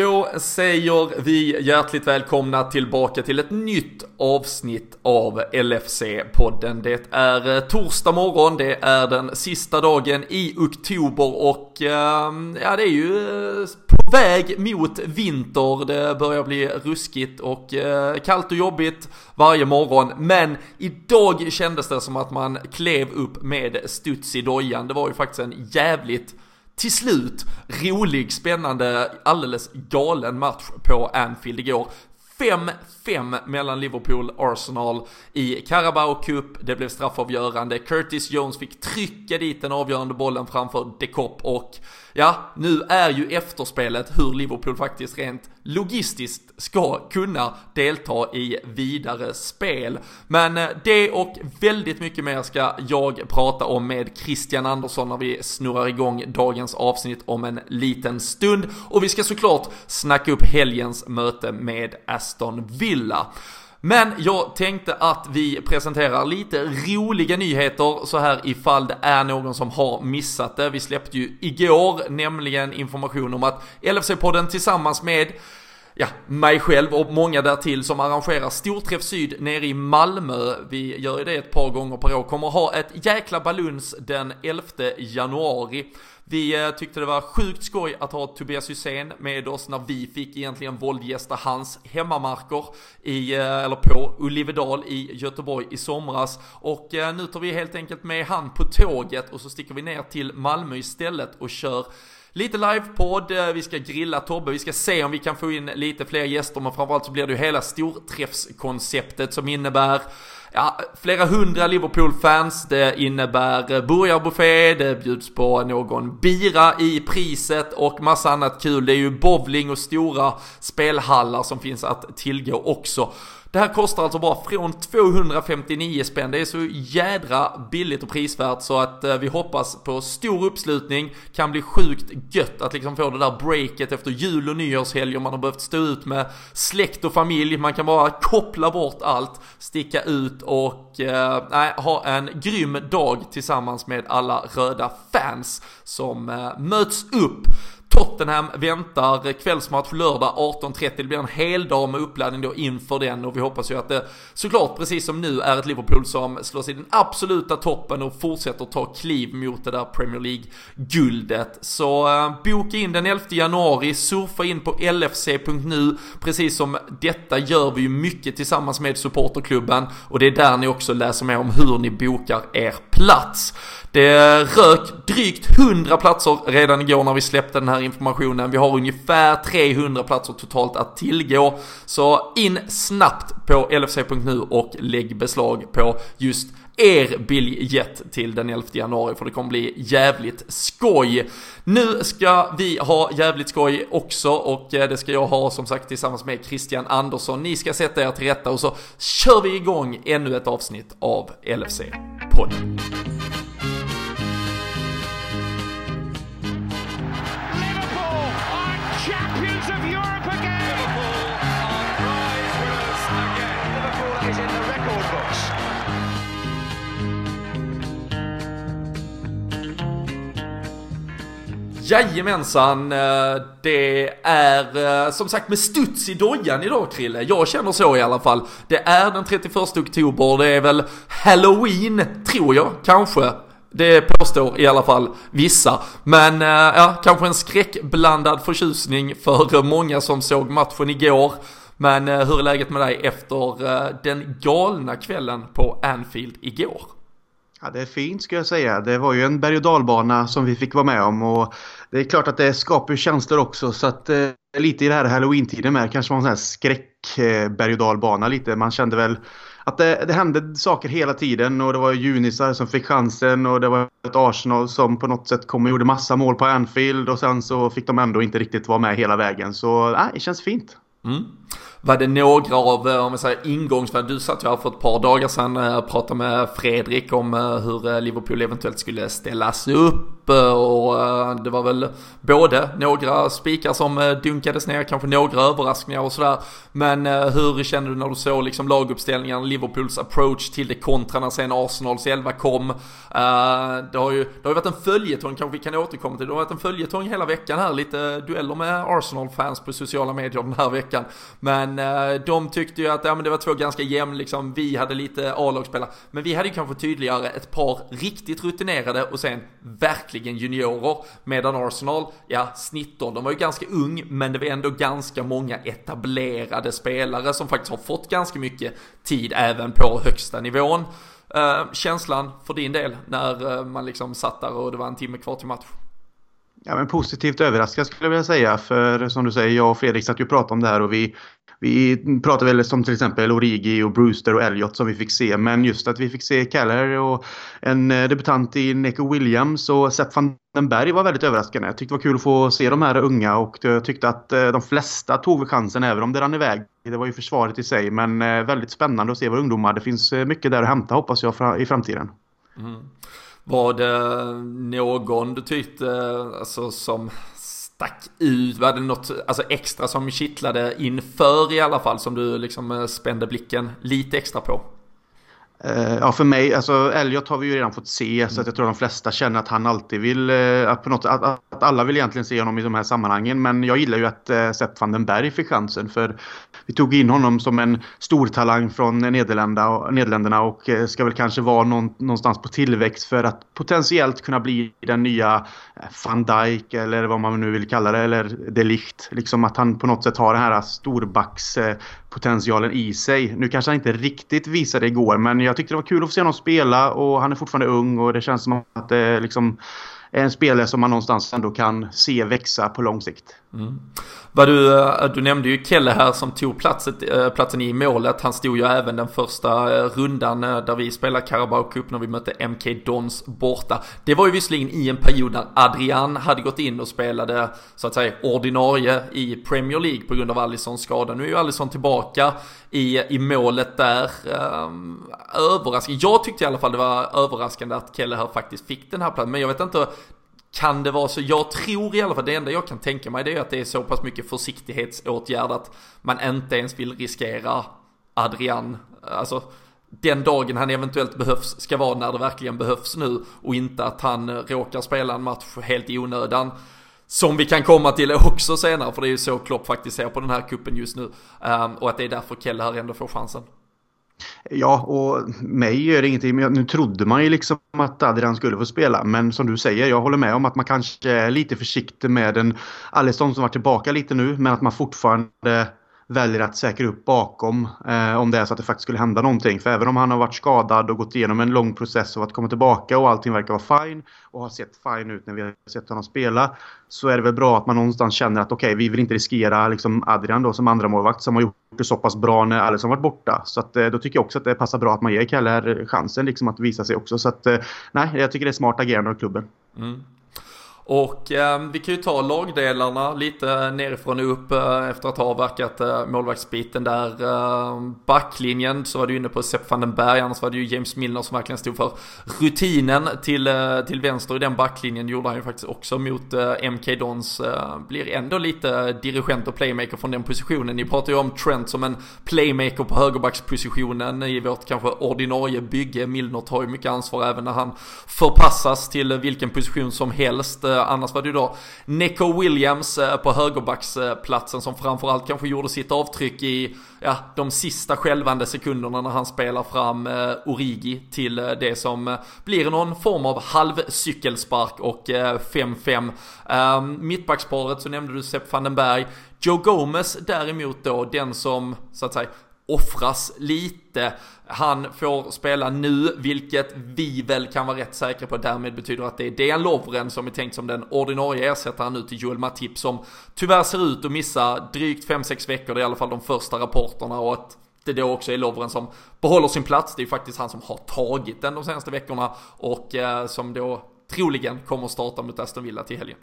Då säger vi hjärtligt välkomna tillbaka till ett nytt avsnitt av LFC-podden. Det är eh, torsdag morgon, det är den sista dagen i oktober och ehm, ja, det är ju eh, på väg mot vinter. Det börjar bli ruskigt och eh, kallt och jobbigt varje morgon. Men idag kändes det som att man klev upp med studs i dojan. Det var ju faktiskt en jävligt till slut rolig, spännande, alldeles galen match på Anfield igår. 5-5 mellan Liverpool och Arsenal i Carabao Cup. Det blev straffavgörande. Curtis Jones fick trycka dit den avgörande bollen framför De Kopp och ja, nu är ju efterspelet hur Liverpool faktiskt rent logistiskt ska kunna delta i vidare spel. Men eh, det och väldigt mycket mer ska jag prata om med Christian Andersson när vi snurrar igång dagens avsnitt om en liten stund. Och vi ska såklart snacka upp helgens möte med Aston Villa. Men jag tänkte att vi presenterar lite roliga nyheter så här ifall det är någon som har missat det. Vi släppte ju igår nämligen information om att LFC-podden tillsammans med ja, mig själv och många därtill som arrangerar Storträff Syd nere i Malmö. Vi gör ju det ett par gånger per år. Kommer ha ett jäkla baluns den 11 januari. Vi eh, tyckte det var sjukt skoj att ha Tobias Hysén med oss när vi fick egentligen våldgästa hans hemmamarker i, eh, eller på Ulivedal i Göteborg i somras. Och eh, nu tar vi helt enkelt med han på tåget och så sticker vi ner till Malmö istället och kör Lite livepodd, vi ska grilla Tobbe, vi ska se om vi kan få in lite fler gäster men framförallt så blir det ju hela storträffskonceptet som innebär ja, flera hundra Liverpool-fans. Det innebär eh, burgarbuffé, det bjuds på någon bira i priset och massa annat kul. Det är ju bowling och stora spelhallar som finns att tillgå också. Det här kostar alltså bara från 259 spänn. Det är så jädra billigt och prisvärt så att eh, vi hoppas på stor uppslutning. Kan bli sjukt gött att liksom få det där breaket efter jul och nyårshelg om man har behövt stå ut med släkt och familj. Man kan bara koppla bort allt, sticka ut och eh, ha en grym dag tillsammans med alla röda fans som eh, möts upp Tottenham väntar kvällsmatch lördag 18.30. Det blir en hel dag med uppladdning då inför den och vi hoppas ju att det såklart precis som nu är ett Liverpool som slår sig i den absoluta toppen och fortsätter ta kliv mot det där Premier League-guldet. Så eh, boka in den 11 januari, surfa in på lfc.nu. Precis som detta gör vi ju mycket tillsammans med supporterklubben och det är där ni också läser mer om hur ni bokar er plats. Det rök drygt 100 platser redan igår när vi släppte den här informationen. Vi har ungefär 300 platser totalt att tillgå. Så in snabbt på lfc.nu och lägg beslag på just er biljett till den 11 januari för det kommer bli jävligt skoj. Nu ska vi ha jävligt skoj också och eh, det ska jag ha som sagt tillsammans med Christian Andersson. Ni ska sätta er till rätta och så kör vi igång ännu ett avsnitt av LFC-podden. Jajamensan, eh, det är eh, som sagt med studs i dojan idag Krille. Jag känner så i alla fall. Det är den 31 oktober, det är väl Halloween, tror jag, kanske. Det påstår i alla fall vissa. Men eh, ja, kanske en skräckblandad förtjusning för många som såg matchen igår. Men hur är läget med dig efter den galna kvällen på Anfield igår? Ja, det är fint ska jag säga. Det var ju en berg och dalbana som vi fick vara med om och det är klart att det skapar känslor också så att eh, lite i det här halloween-tiden med kanske var en sån här skräck eh, berg och dalbana lite. Man kände väl att det, det hände saker hela tiden och det var junisar som fick chansen och det var ett Arsenal som på något sätt kom och gjorde massa mål på Anfield och sen så fick de ändå inte riktigt vara med hela vägen. Så nej, det känns fint. Mm. Var det några av, eh, om jag säger ingångsvärden, du satt ju här för ett par dagar sedan eh, och pratade med Fredrik om eh, hur Liverpool eventuellt skulle ställas upp och det var väl både några spikar som dunkades ner, kanske några överraskningar och sådär. Men hur kände du när du såg liksom laguppställningen, Liverpools approach till det kontra när sen Arsenals 11 kom? Det har ju, det har ju varit en följetong, kanske vi kan återkomma till, det har varit en följetong hela veckan här, lite dueller med Arsenal-fans på sociala medier den här veckan. Men eh, de tyckte ju att ja, men det var två ganska jämn, liksom, vi hade lite A-lagsspelare. Men vi hade ju kanske tydligare ett par riktigt rutinerade och sen verkligen juniorer. Medan Arsenal, ja snittåldern var ju ganska ung, men det var ändå ganska många etablerade spelare som faktiskt har fått ganska mycket tid även på högsta nivån. Uh, känslan för din del när uh, man liksom satt där och det var en timme kvar till match? Ja, men positivt överraskad skulle jag vilja säga. För som du säger, jag och Fredrik satt ju och pratade om det här och vi, vi pratar väl som till exempel Origi och Brewster och Elliot som vi fick se. Men just att vi fick se Keller och en eh, debutant i Neko Williams och Sepp van den Berg var väldigt överraskande. Jag tyckte det var kul att få se de här unga och jag tyckte att eh, de flesta tog chansen även om det rann iväg. Det var ju försvaret i sig men eh, väldigt spännande att se våra ungdomar. Det finns mycket där att hämta hoppas jag i framtiden. Mm. Var det någon du tyckte alltså, som stack ut? Var det något alltså, extra som kittlade inför i alla fall som du liksom eh, spände blicken lite extra på? Eh, ja, för mig, alltså Elliot har vi ju redan fått se så att jag tror de flesta känner att han alltid vill, eh, att, på något, att, att, alla vill egentligen se honom i de här sammanhangen. Men jag gillar ju att uh, Sepp van den Berg fick chansen för vi tog in honom som en stor talang från Nederländerna, Nederländerna och ska väl kanske vara någon, någonstans på tillväxt för att potentiellt kunna bli den nya van Dijk eller vad man nu vill kalla det, eller de Ligt. Liksom att han på något sätt har den här storbacks potentialen i sig. Nu kanske han inte riktigt visade det igår men jag tyckte det var kul att få se honom spela och han är fortfarande ung och det känns som att det liksom en spelare som man någonstans ändå kan se växa på lång sikt. Mm. Vad du, eh, du nämnde ju Kelle här som tog platset, eh, platsen i målet. Han stod ju även den första eh, rundan där vi spelade Carabao Cup när vi mötte MK Dons borta. Det var ju visserligen i en period där Adrian hade gått in och spelade så att säga ordinarie i Premier League på grund av Alissons skada. Nu är ju Alisson tillbaka i, i målet där. Ehm, överraskande. Jag tyckte i alla fall det var överraskande att Kelle här faktiskt fick den här platsen. Men jag vet inte kan det vara så? Jag tror i alla fall, det enda jag kan tänka mig det är att det är så pass mycket försiktighetsåtgärd att man inte ens vill riskera Adrian. Alltså, den dagen han eventuellt behövs ska vara när det verkligen behövs nu och inte att han eh, råkar spela en match helt i onödan. Som vi kan komma till också senare, för det är ju så Klopp faktiskt ser på den här kuppen just nu. Ehm, och att det är därför Kelle här ändå får chansen. Ja, och mig gör det ingenting. Men nu trodde man ju liksom att Adrian skulle få spela. Men som du säger, jag håller med om att man kanske är lite försiktig med en Alisson som var tillbaka lite nu. Men att man fortfarande väljer att säkra upp bakom eh, om det är så att det faktiskt skulle hända någonting. För även om han har varit skadad och gått igenom en lång process av att komma tillbaka och allting verkar vara fine och har sett fine ut när vi har sett honom spela så är det väl bra att man någonstans känner att okej, okay, vi vill inte riskera liksom Adrian då som andra målvakt som har gjort det så pass bra när Alisson varit borta. Så att, eh, då tycker jag också att det passar bra att man ger Kalle chansen liksom att visa sig också. Så att eh, nej, jag tycker det är smart agerande av klubben. Mm. Och eh, vi kan ju ta lagdelarna lite nerifrån och upp eh, efter att ha avverkat eh, målvaktsbiten där. Eh, backlinjen så var du inne på Sepp van den Berg, annars var det ju James Milner som verkligen stod för rutinen till, eh, till vänster i den backlinjen gjorde han ju faktiskt också mot eh, MK Dons. Eh, blir ändå lite dirigent och playmaker från den positionen. Ni pratar ju om Trent som en playmaker på högerbackspositionen i vårt kanske ordinarie bygge. Milner tar ju mycket ansvar även när han förpassas till vilken position som helst eh, Eh, annars var det ju då Neko Williams eh, på högerbacksplatsen som framförallt kanske gjorde sitt avtryck i ja, de sista skälvande sekunderna när han spelar fram eh, Origi till det som blir någon form av halvcykelspark och 5-5. Ehm, mittbacksparet så nämnde du Sepp van den Berg. Joe Gomez däremot då, den som så att säga offras lite. Han får spela nu, vilket vi väl kan vara rätt säkra på därmed betyder att det är Dejan Lovren som är tänkt som den ordinarie ersättaren nu till Joel Matip som tyvärr ser ut att missa drygt 5-6 veckor, det är i alla fall de första rapporterna och att det då också är Lovren som behåller sin plats. Det är faktiskt han som har tagit den de senaste veckorna och eh, som då troligen kommer starta mot Aston Villa till helgen.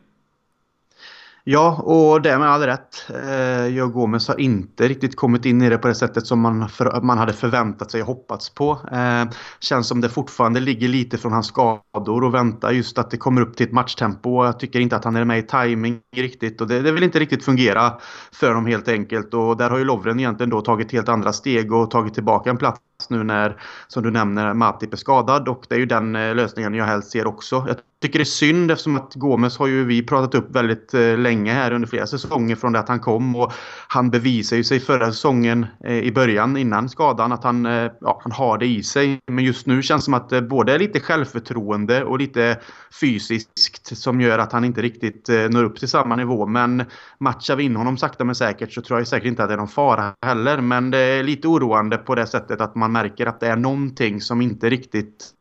Ja, och det med all rätt. Eh, Joe Gomez har inte riktigt kommit in i det på det sättet som man, för, man hade förväntat sig och hoppats på. Eh, känns som det fortfarande ligger lite från hans skador och väntar just att det kommer upp till ett matchtempo. Jag tycker inte att han är med i timing riktigt och det, det vill inte riktigt fungera för dem helt enkelt. Och där har ju Lovren egentligen då tagit helt andra steg och tagit tillbaka en plats nu när, som du nämner, Matip är skadad och det är ju den eh, lösningen jag helst ser också. Jag tycker det är synd eftersom att Gomes har ju vi pratat upp väldigt eh, länge här under flera säsonger från det att han kom och han bevisade ju sig förra säsongen eh, i början innan skadan att han, ja, han har det i sig. Men just nu känns det som att det både är lite självförtroende och lite fysiskt som gör att han inte riktigt når upp till samma nivå. Men matchar vi in honom sakta men säkert så tror jag säkert inte att det är någon fara heller. Men det är lite oroande på det sättet att man man märker att det är någonting som inte riktigt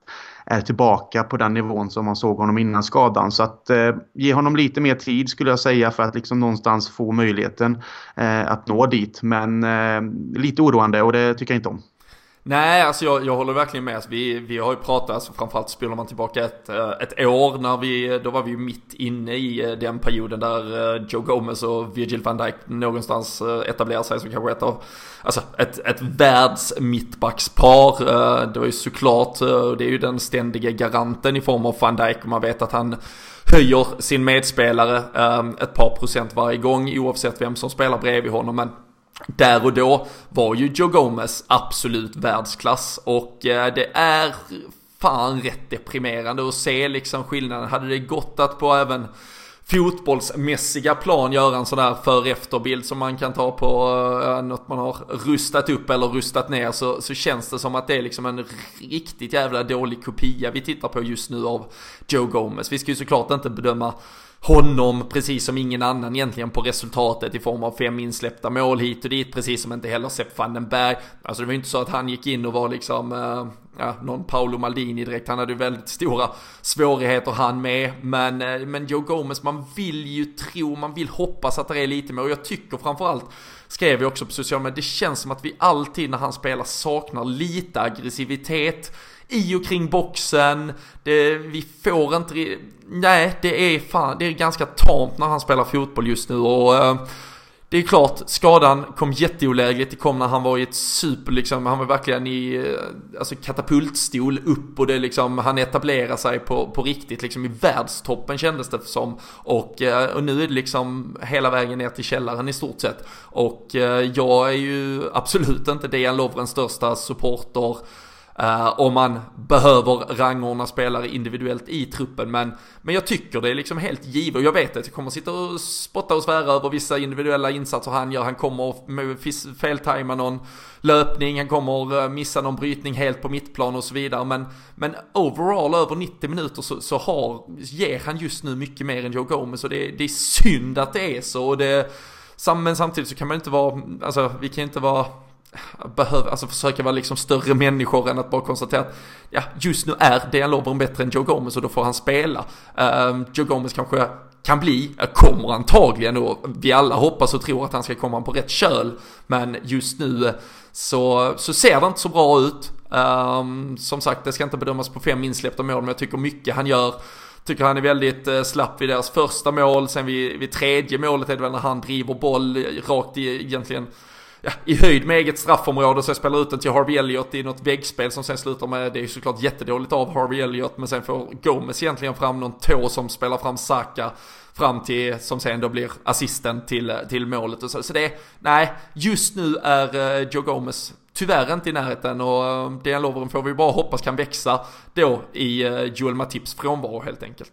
är tillbaka på den nivån som man såg honom innan skadan. Så att eh, ge honom lite mer tid skulle jag säga för att liksom någonstans få möjligheten eh, att nå dit. Men eh, lite oroande och det tycker jag inte om. Nej, alltså jag, jag håller verkligen med. Alltså vi, vi har ju pratat, alltså framförallt spelar man tillbaka ett, eh, ett år när vi, då var vi ju mitt inne i eh, den perioden där eh, Joe Gomez och Virgil van Dijk någonstans etablerar sig som kanske ett av, alltså ett, ett världs mittbackspar. Det var ju såklart, det är ju den ständiga garanten i form av van Dijk och man vet att han höjer sin medspelare ett par procent varje gång oavsett vem som spelar bredvid honom. Men där och då var ju Joe Gomez absolut världsklass och eh, det är fan rätt deprimerande att se liksom skillnaden. Hade det gått att på även fotbollsmässiga plan göra en sån där för efterbild som man kan ta på uh, något man har rustat upp eller rustat ner så, så känns det som att det är liksom en riktigt jävla dålig kopia vi tittar på just nu av Joe Gomez. Vi ska ju såklart inte bedöma honom precis som ingen annan egentligen på resultatet i form av fem insläppta mål hit och dit, precis som inte heller Sepp van den Berg. Alltså det var ju inte så att han gick in och var liksom, eh, ja, någon Paolo Maldini direkt. Han hade ju väldigt stora svårigheter han med. Men, eh, men Joe Gomez, man vill ju tro, man vill hoppas att det är lite mer. Och jag tycker framförallt, skrev jag också på sociala medier, det känns som att vi alltid när han spelar saknar lite aggressivitet i och kring boxen. Det, vi får inte, nej det är fan, det är ganska tamt när han spelar fotboll just nu och eh, det är klart, skadan kom jätteolägligt. Det kom när han var i ett super, liksom, han var verkligen i eh, alltså katapultstol upp och det liksom, han etablerar sig på, på riktigt liksom i världstoppen kändes det som. Och, eh, och nu är det liksom hela vägen ner till källaren i stort sett. Och jag är ju absolut inte Dejan Lovrens största supporter Eh, uh, om man behöver rangordna spelare individuellt i truppen. Men, men jag tycker det är liksom helt givet. Jag vet att jag kommer sitta och spotta och svära över vissa individuella insatser han gör. Han kommer feltajma någon löpning, han kommer eh, missa någon brytning helt på mittplan och så vidare. Men, men overall över 90 minuter så, så har, ger han just nu mycket mer än Joe Gomez. Och det, det är synd att det är så. Och det, men samtidigt så kan man inte vara, alltså vi kan inte vara behöver, alltså försöka vara liksom större människor än att bara konstatera att ja, just nu är Dejan Lovren bättre än Joe Gomez och då får han spela. Uh, Joe Gomez kanske kan bli, kommer antagligen och vi alla hoppas och tror att han ska komma på rätt köl. Men just nu så, så ser det inte så bra ut. Um, som sagt, det ska inte bedömas på fem insläppta mål, men jag tycker mycket han gör Tycker han är väldigt uh, slapp vid deras första mål, sen vid, vid tredje målet är det väl när han driver boll rakt i egentligen ja, i höjd med eget straffområde så jag spelar ut den till Harvey Elliott i något väggspel som sen slutar med, det är ju såklart jättedåligt av Harvey Elliott men sen får Gomes egentligen fram någon tå som spelar fram Saka fram till, som sen då blir assisten till, till målet och så. Så det, nej, just nu är eh, Joe Gomes tyvärr inte i närheten och eh, uh, Dejan Lovren får vi bara hoppas kan växa då i eh, Joel Matips frånvaro helt enkelt.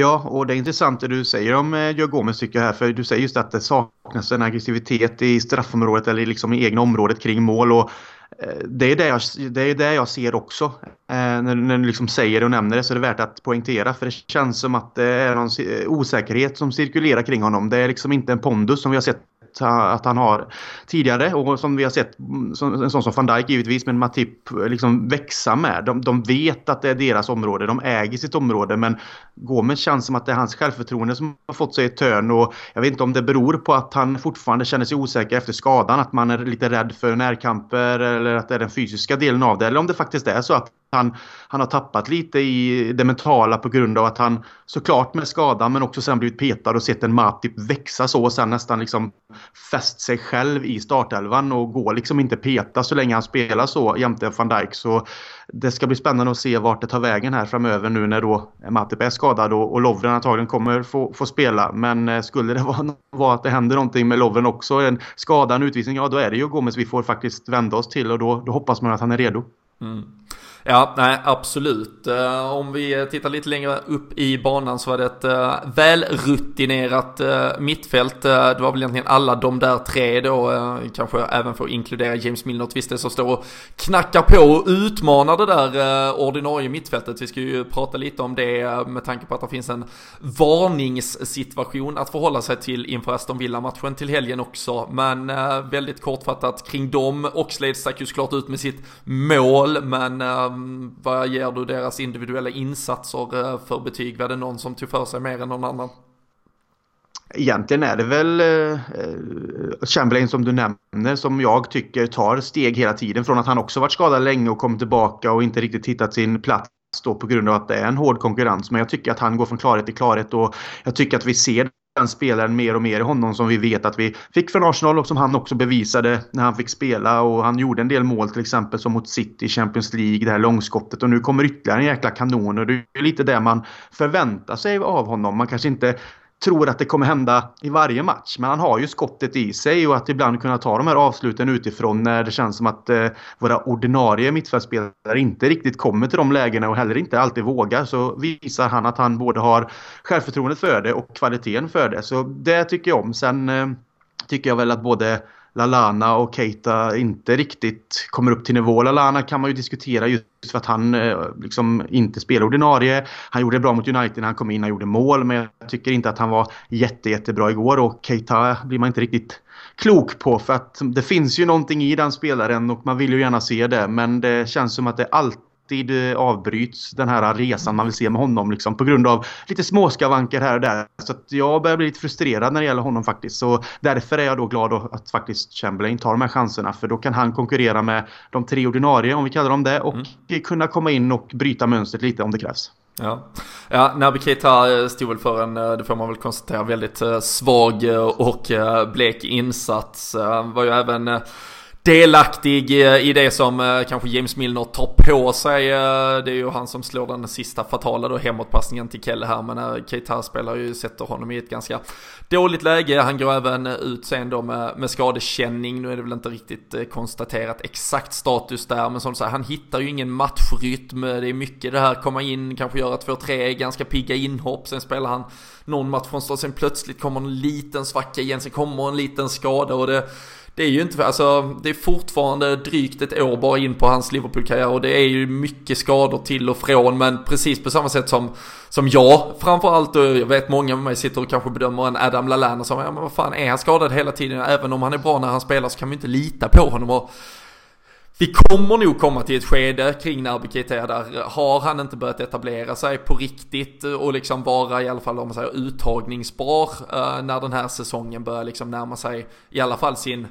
Ja, och det är intressant det du säger om eh, Joe Gomez tycker jag här. För du säger just att det saknas en aggressivitet i straffområdet eller liksom i egna området kring mål. Och eh, det är det jag, det är det jag ser också. Eh, när, när du liksom säger det och nämner det så är det värt att poängtera. För det känns som att det är någon osäkerhet som cirkulerar kring honom. Det är liksom inte en pondus som vi har sett att han har tidigare och som vi har sett mm, en sån som van Dijk givetvis men Matip eh, liksom växa med. De, de vet att det är deras område, de äger sitt område men Gomes känns som att det är hans självförtroende som har fått sig ett törn och jag vet inte om det beror på att han fortfarande känner sig osäker efter skadan, att man är lite rädd för närkamper eller att det är den fysiska delen av det eller om det faktiskt är så att han, han har tappat lite i det mentala på grund av att han såklart med skadan men också sen blivit petad och sett en Matip typ växa så och sen nästan liksom fäst sig själv i startelvan och går liksom inte peta så länge han spelar så jämte van Dijk. Så det ska bli spännande att se vart det tar vägen här framöver nu när då Matip är skadad och, och Lovren antagligen kommer få, få spela. Men eh, skulle det vara, vara att det händer någonting med Lovren också, en skada, en utvisning, ja då är det ju Gomes vi får faktiskt vända oss till och då, då hoppas man att han är redo. Mm. Ja, nej absolut. Eh, om vi tittar lite längre upp i banan så var det ett eh, välrutinerat eh, mittfält. det var väl egentligen alla de där tre då, kanske även för att inkludera James Milner och Twister som står och knackar på och utmanar det där ordinarie mittfältet. Vi ska ju prata lite om det med tanke på att det finns en varningssituation att förhålla sig till inför Aston Villa-matchen till helgen också. Men väldigt kortfattat kring dem. Oxlade stack ju såklart ut med sitt mål, men vad ger du deras individuella insatser eh, för betyg? Var det någon som tog för sig mer än någon annan? Egentligen är det väl eh, eh, Chamberlain som du nämner som jag tycker tar steg hela tiden från att han också varit skadad länge och kommit tillbaka och inte riktigt hittat sin plats då på grund av att det är en hård konkurrens. Men jag tycker att han går från klarhet till klarhet och jag tycker att vi ser den spelaren mer och mer i honom som vi vet att vi fick från Arsenal och som han också bevisade när han fick spela. Och han gjorde en del mål till exempel som mot City i Champions League, det här långskottet. Och nu kommer ytterligare en jäkla kanon. Och det är lite det man förväntar sig av honom. Man kanske inte tror att det kommer hända i varje match. Men han har ju skottet i sig och att ibland kunna ta de här avsluten utifrån när det känns som att eh, våra ordinarie mittfältspelare inte riktigt kommer till de lägena och heller inte alltid vågar. Så visar han att han både har självförtroendet för det och kvaliteten för det. Så det tycker jag om. Sen eh, tycker jag väl att både Lalana och Keita inte riktigt kommer upp till nivå. Lalana kan man ju diskutera just för att han eh, liksom inte spelar ordinarie. Han gjorde det bra mot United när han kom in, han gjorde mål men jag tycker inte att han var jätte, jättebra igår och Keita blir man inte riktigt klok på för att det finns ju någonting i den spelaren och man vill ju gärna se det men det känns som att det alltid alltid eh, avbryts den här resan man vill se med honom liksom, på grund av lite småskavanker här och där. Så jag börjar bli lite frustrerad när det gäller honom faktiskt. Så därför är jag då glad att faktiskt Chamberlain tar de här chanserna för då kan han konkurrera med de tre ordinarie om vi kallar dem det och mm. kunna komma in och bryta mönstret lite om det krävs. Ja, ja Naby Keita stod väl för en, det får man väl konstatera, väldigt eh, svag och eh, blek insats. Var ju även delaktig eh, i det som eh, kanske James Milner tar på sig. Eh, det är ju han som slår den sista fatala då hemåtpassningen till Kelle här. Men Keita spelar ju, sätter honom i ett ganska dåligt läge. Han går även ut sen då med, med skadekänning. Nu är det väl inte riktigt konstaterat exakt status där. Men som du säger, han hittar ju ingen matchrytm. Det är mycket det här komma in, kanske göra två, tre ganska pigga inhopp. Sen spelar han någon match från start. Sen plötsligt kommer en liten svacka igen. Sen kommer en liten skada och det det är ju inte, alltså det är fortfarande drygt ett år bara in på hans Liverpool-karriär och det är ju mycket skador till och från men precis på samma sätt som, som jag framförallt och jag vet många med mig sitter och kanske bedömer en Adam Lallana som, ja men vad fan är han skadad hela tiden? Även om han är bra när han spelar så kan vi inte lita på honom och vi kommer nog komma till ett skede kring när Keita där har han inte börjat etablera sig på riktigt och liksom vara i alla fall om man säger uttagningsbar uh, när den här säsongen börjar liksom närma sig i alla fall sin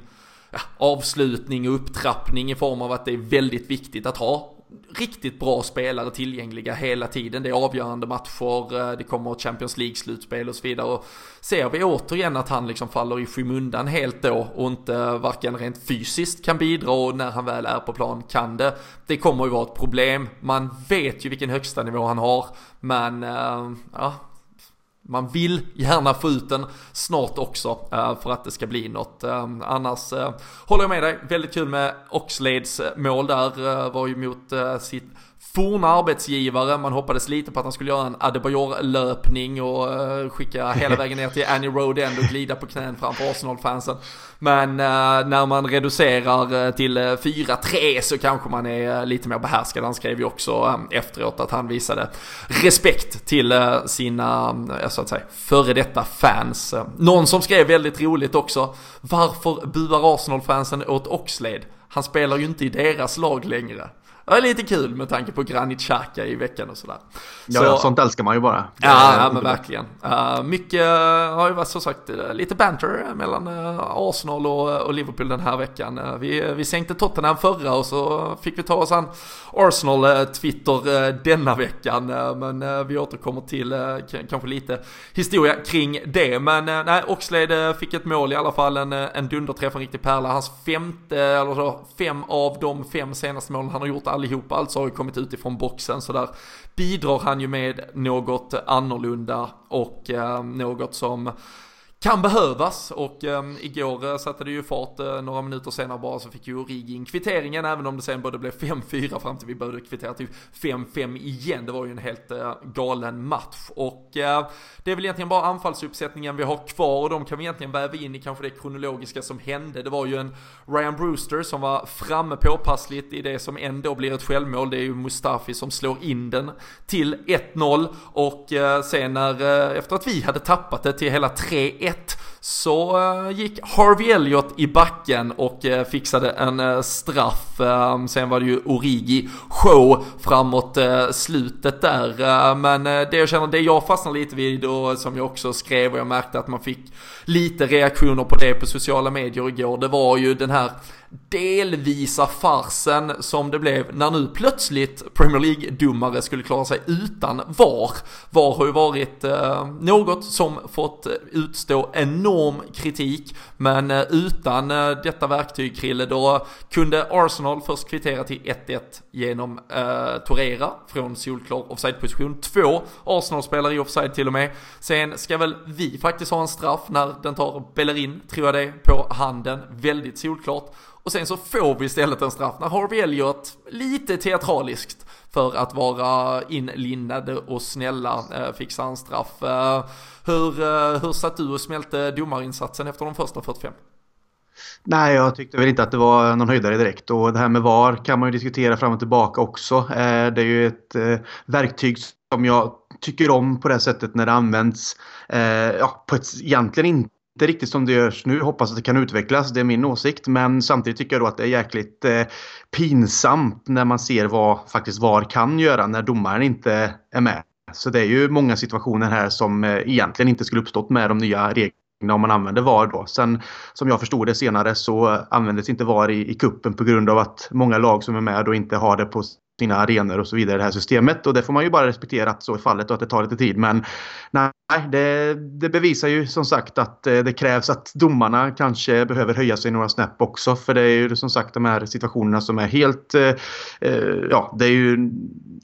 ja, avslutning och upptrappning i form av att det är väldigt viktigt att ha riktigt bra spelare tillgängliga hela tiden. Det är avgörande matcher, eh, det kommer Champions League-slutspel och så vidare. Och ser vi återigen att han liksom faller i skymundan helt då och inte varken rent fysiskt kan bidra och när han väl är på plan kan det. Det kommer ju vara ett problem. Man vet ju vilken högsta nivå han har, men eh, ja, man vill gärna få ut den snart också eh, för att det ska bli något. Eh, annars eh, håller jag med dig, väldigt kul med Oxlades mål där, var ju mot sitt forna arbetsgivare. Man hoppades lite på att han skulle göra en Adebayor-löpning och uh, skicka hela vägen ner till Annie Road End och glida på knän framför Arsenal-fansen. Men uh, när man reducerar uh, till 4-3 så kanske man är lite mer behärskad. Han skrev ju också efteråt att han visade respekt till sina, så att säga, före detta fans. Någon som skrev väldigt roligt också, varför buar Arsenal-fansen åt Oxlade? Han spelar ju inte i deras lag längre. Det är lite kul med tanke på Granit Xhaka i veckan och sådär. Ja, så, sånt älskar man ju bara. Ja, ja men verkligen. Uh, mycket har ju varit så sagt lite banter mellan Arsenal och, och, Liverpool den här veckan. vi, vi sänkte Tottenham förra och så fick vi ta oss an Arsenal-Twitter denna veckan. men vi återkommer till kanske lite historia kring det. Men nej, Oxlade fick ett mål i alla fall, en, en dunderträff, en riktig pärla. Hans femte, eller så, fem av de fem senaste målen han har gjort allihopa. Alltså har ju kommit utifrån boxen så där bidrar han ju med något annorlunda och eh, något som kan behövas och um, igår eh, satte det ju fart uh, några minuter senare bara så fick ju Origi in kvitteringen även om det sen både blev 5-4 fram till vi började kvittera till 5-5 igen. Det var ju en helt uh, galen match och uh, det är väl egentligen bara anfallsuppsättningen vi har kvar och de kan vi egentligen väva in i kanske det kronologiska som hände. Det var ju en Ryan Brewster som var framme påpassligt i det som ändå blir ett självmål. Det är ju Mustafi som slår in den till 1-0 och sen när, efter att vi hade tappat det till hela 3-1 ett så eh, gick Harvey Elliott i backen och eh, fixade en eh, straff. Ehm, sen var det ju Origi show framåt slutet där. Ehm, men det jag känner, det jag fastnar lite vid och som jag också skrev och jag märkte att man fick lite reaktioner på det på sociala medier igår. Det var ju den här delvisa farsen som det blev när nu plötsligt Premier League-domare skulle klara sig utan VAR. VAR har ju varit ehm, något som fått utstå enormt enorm kritik, men eh, utan eh, detta verktyg Krille, då kunde Arsenal först kvittera till 1-1 genom eh, Torera från solklar offside-position. Två Arsenal-spelare i offside till och med. Sen ska väl vi faktiskt ha en straff när den tar Bellerin, tror jag det, på handen. Väldigt solklart. Och sen så får vi istället en straff när Harvey Elliot, lite teatraliskt, för att vara inlindade och snälla, eh, fixar en straff. Eh, hur, eh, hur satt du och smälte domarinsatsen efter de första 45? Nej, jag tyckte väl inte att det var någon höjdare direkt. Och det här med VAR kan man ju diskutera fram och tillbaka också. Eh, det är ju ett verktyg som jag tycker om på det sättet när det används ja, på ett egentligen inte inte riktigt som det görs nu. Hoppas att det kan utvecklas, det är min åsikt. Men samtidigt tycker jag då att det är jäkligt eh, pinsamt när man ser vad faktiskt VAR kan göra när domaren inte är med. Så det är ju många situationer här som eh, egentligen inte skulle uppstått med de nya reglerna om man använder VAR då. Sen som jag förstod det senare så användes inte VAR i, i kuppen på grund av att många lag som är med då inte har det på sina arenor och så vidare i det här systemet. Och det får man ju bara respektera att så är fallet och att det tar lite tid. Men nej, det, det bevisar ju som sagt att eh, det krävs att domarna kanske behöver höja sig några snäpp också. För det är ju som sagt de här situationerna som är helt... Eh, eh, ja, det är ju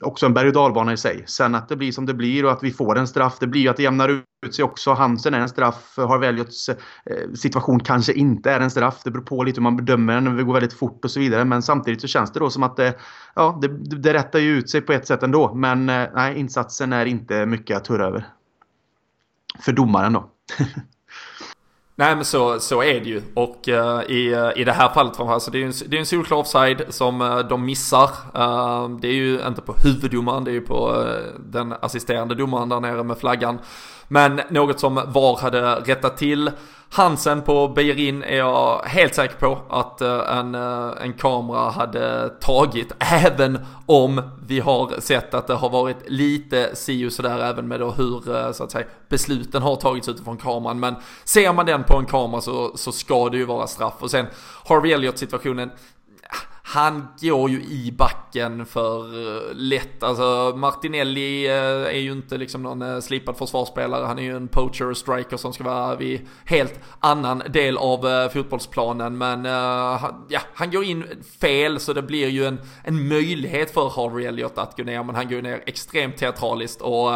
också en berg och dalbana i sig. Sen att det blir som det blir och att vi får en straff, det blir ju att det jämnar ut sig också. Hansen är en straff, har Elliots eh, situation kanske inte är en straff. Det beror på lite hur man bedömer den, det går väldigt fort och så vidare. Men samtidigt så känns det då som att det, ja, det, det rättar ju ut sig på ett sätt ändå. Men nej, insatsen är inte mycket att hurra över för domaren då. Nej men så, så är det ju och uh, i, i det här fallet alltså, det är ju en, det är en solklar offside som uh, de missar. Uh, det är ju inte på huvuddomaren, det är ju på den assisterande domaren där nere med flaggan. Men något som VAR hade rättat till. Hansen på Beirin är jag helt säker på att eh, en, eh, en kamera hade tagit. Även om vi har sett att det har varit lite si och sådär även med då hur eh, så att säga besluten har tagits utifrån kameran. Men ser man den på en kamera så, så ska det ju vara straff. Och sen Harvey Elliot situationen han går ju i backen för eh, lätt. Alltså Martinelli eh, är ju inte liksom någon eh, slipad försvarsspelare. Han är ju en poacher och striker som ska vara vid helt annan del av fotbollsplanen. Men ja, han går in fel så det blir ju en, en möjlighet för Harvey Elliot att gå ner. Men han går ner extremt teatraliskt och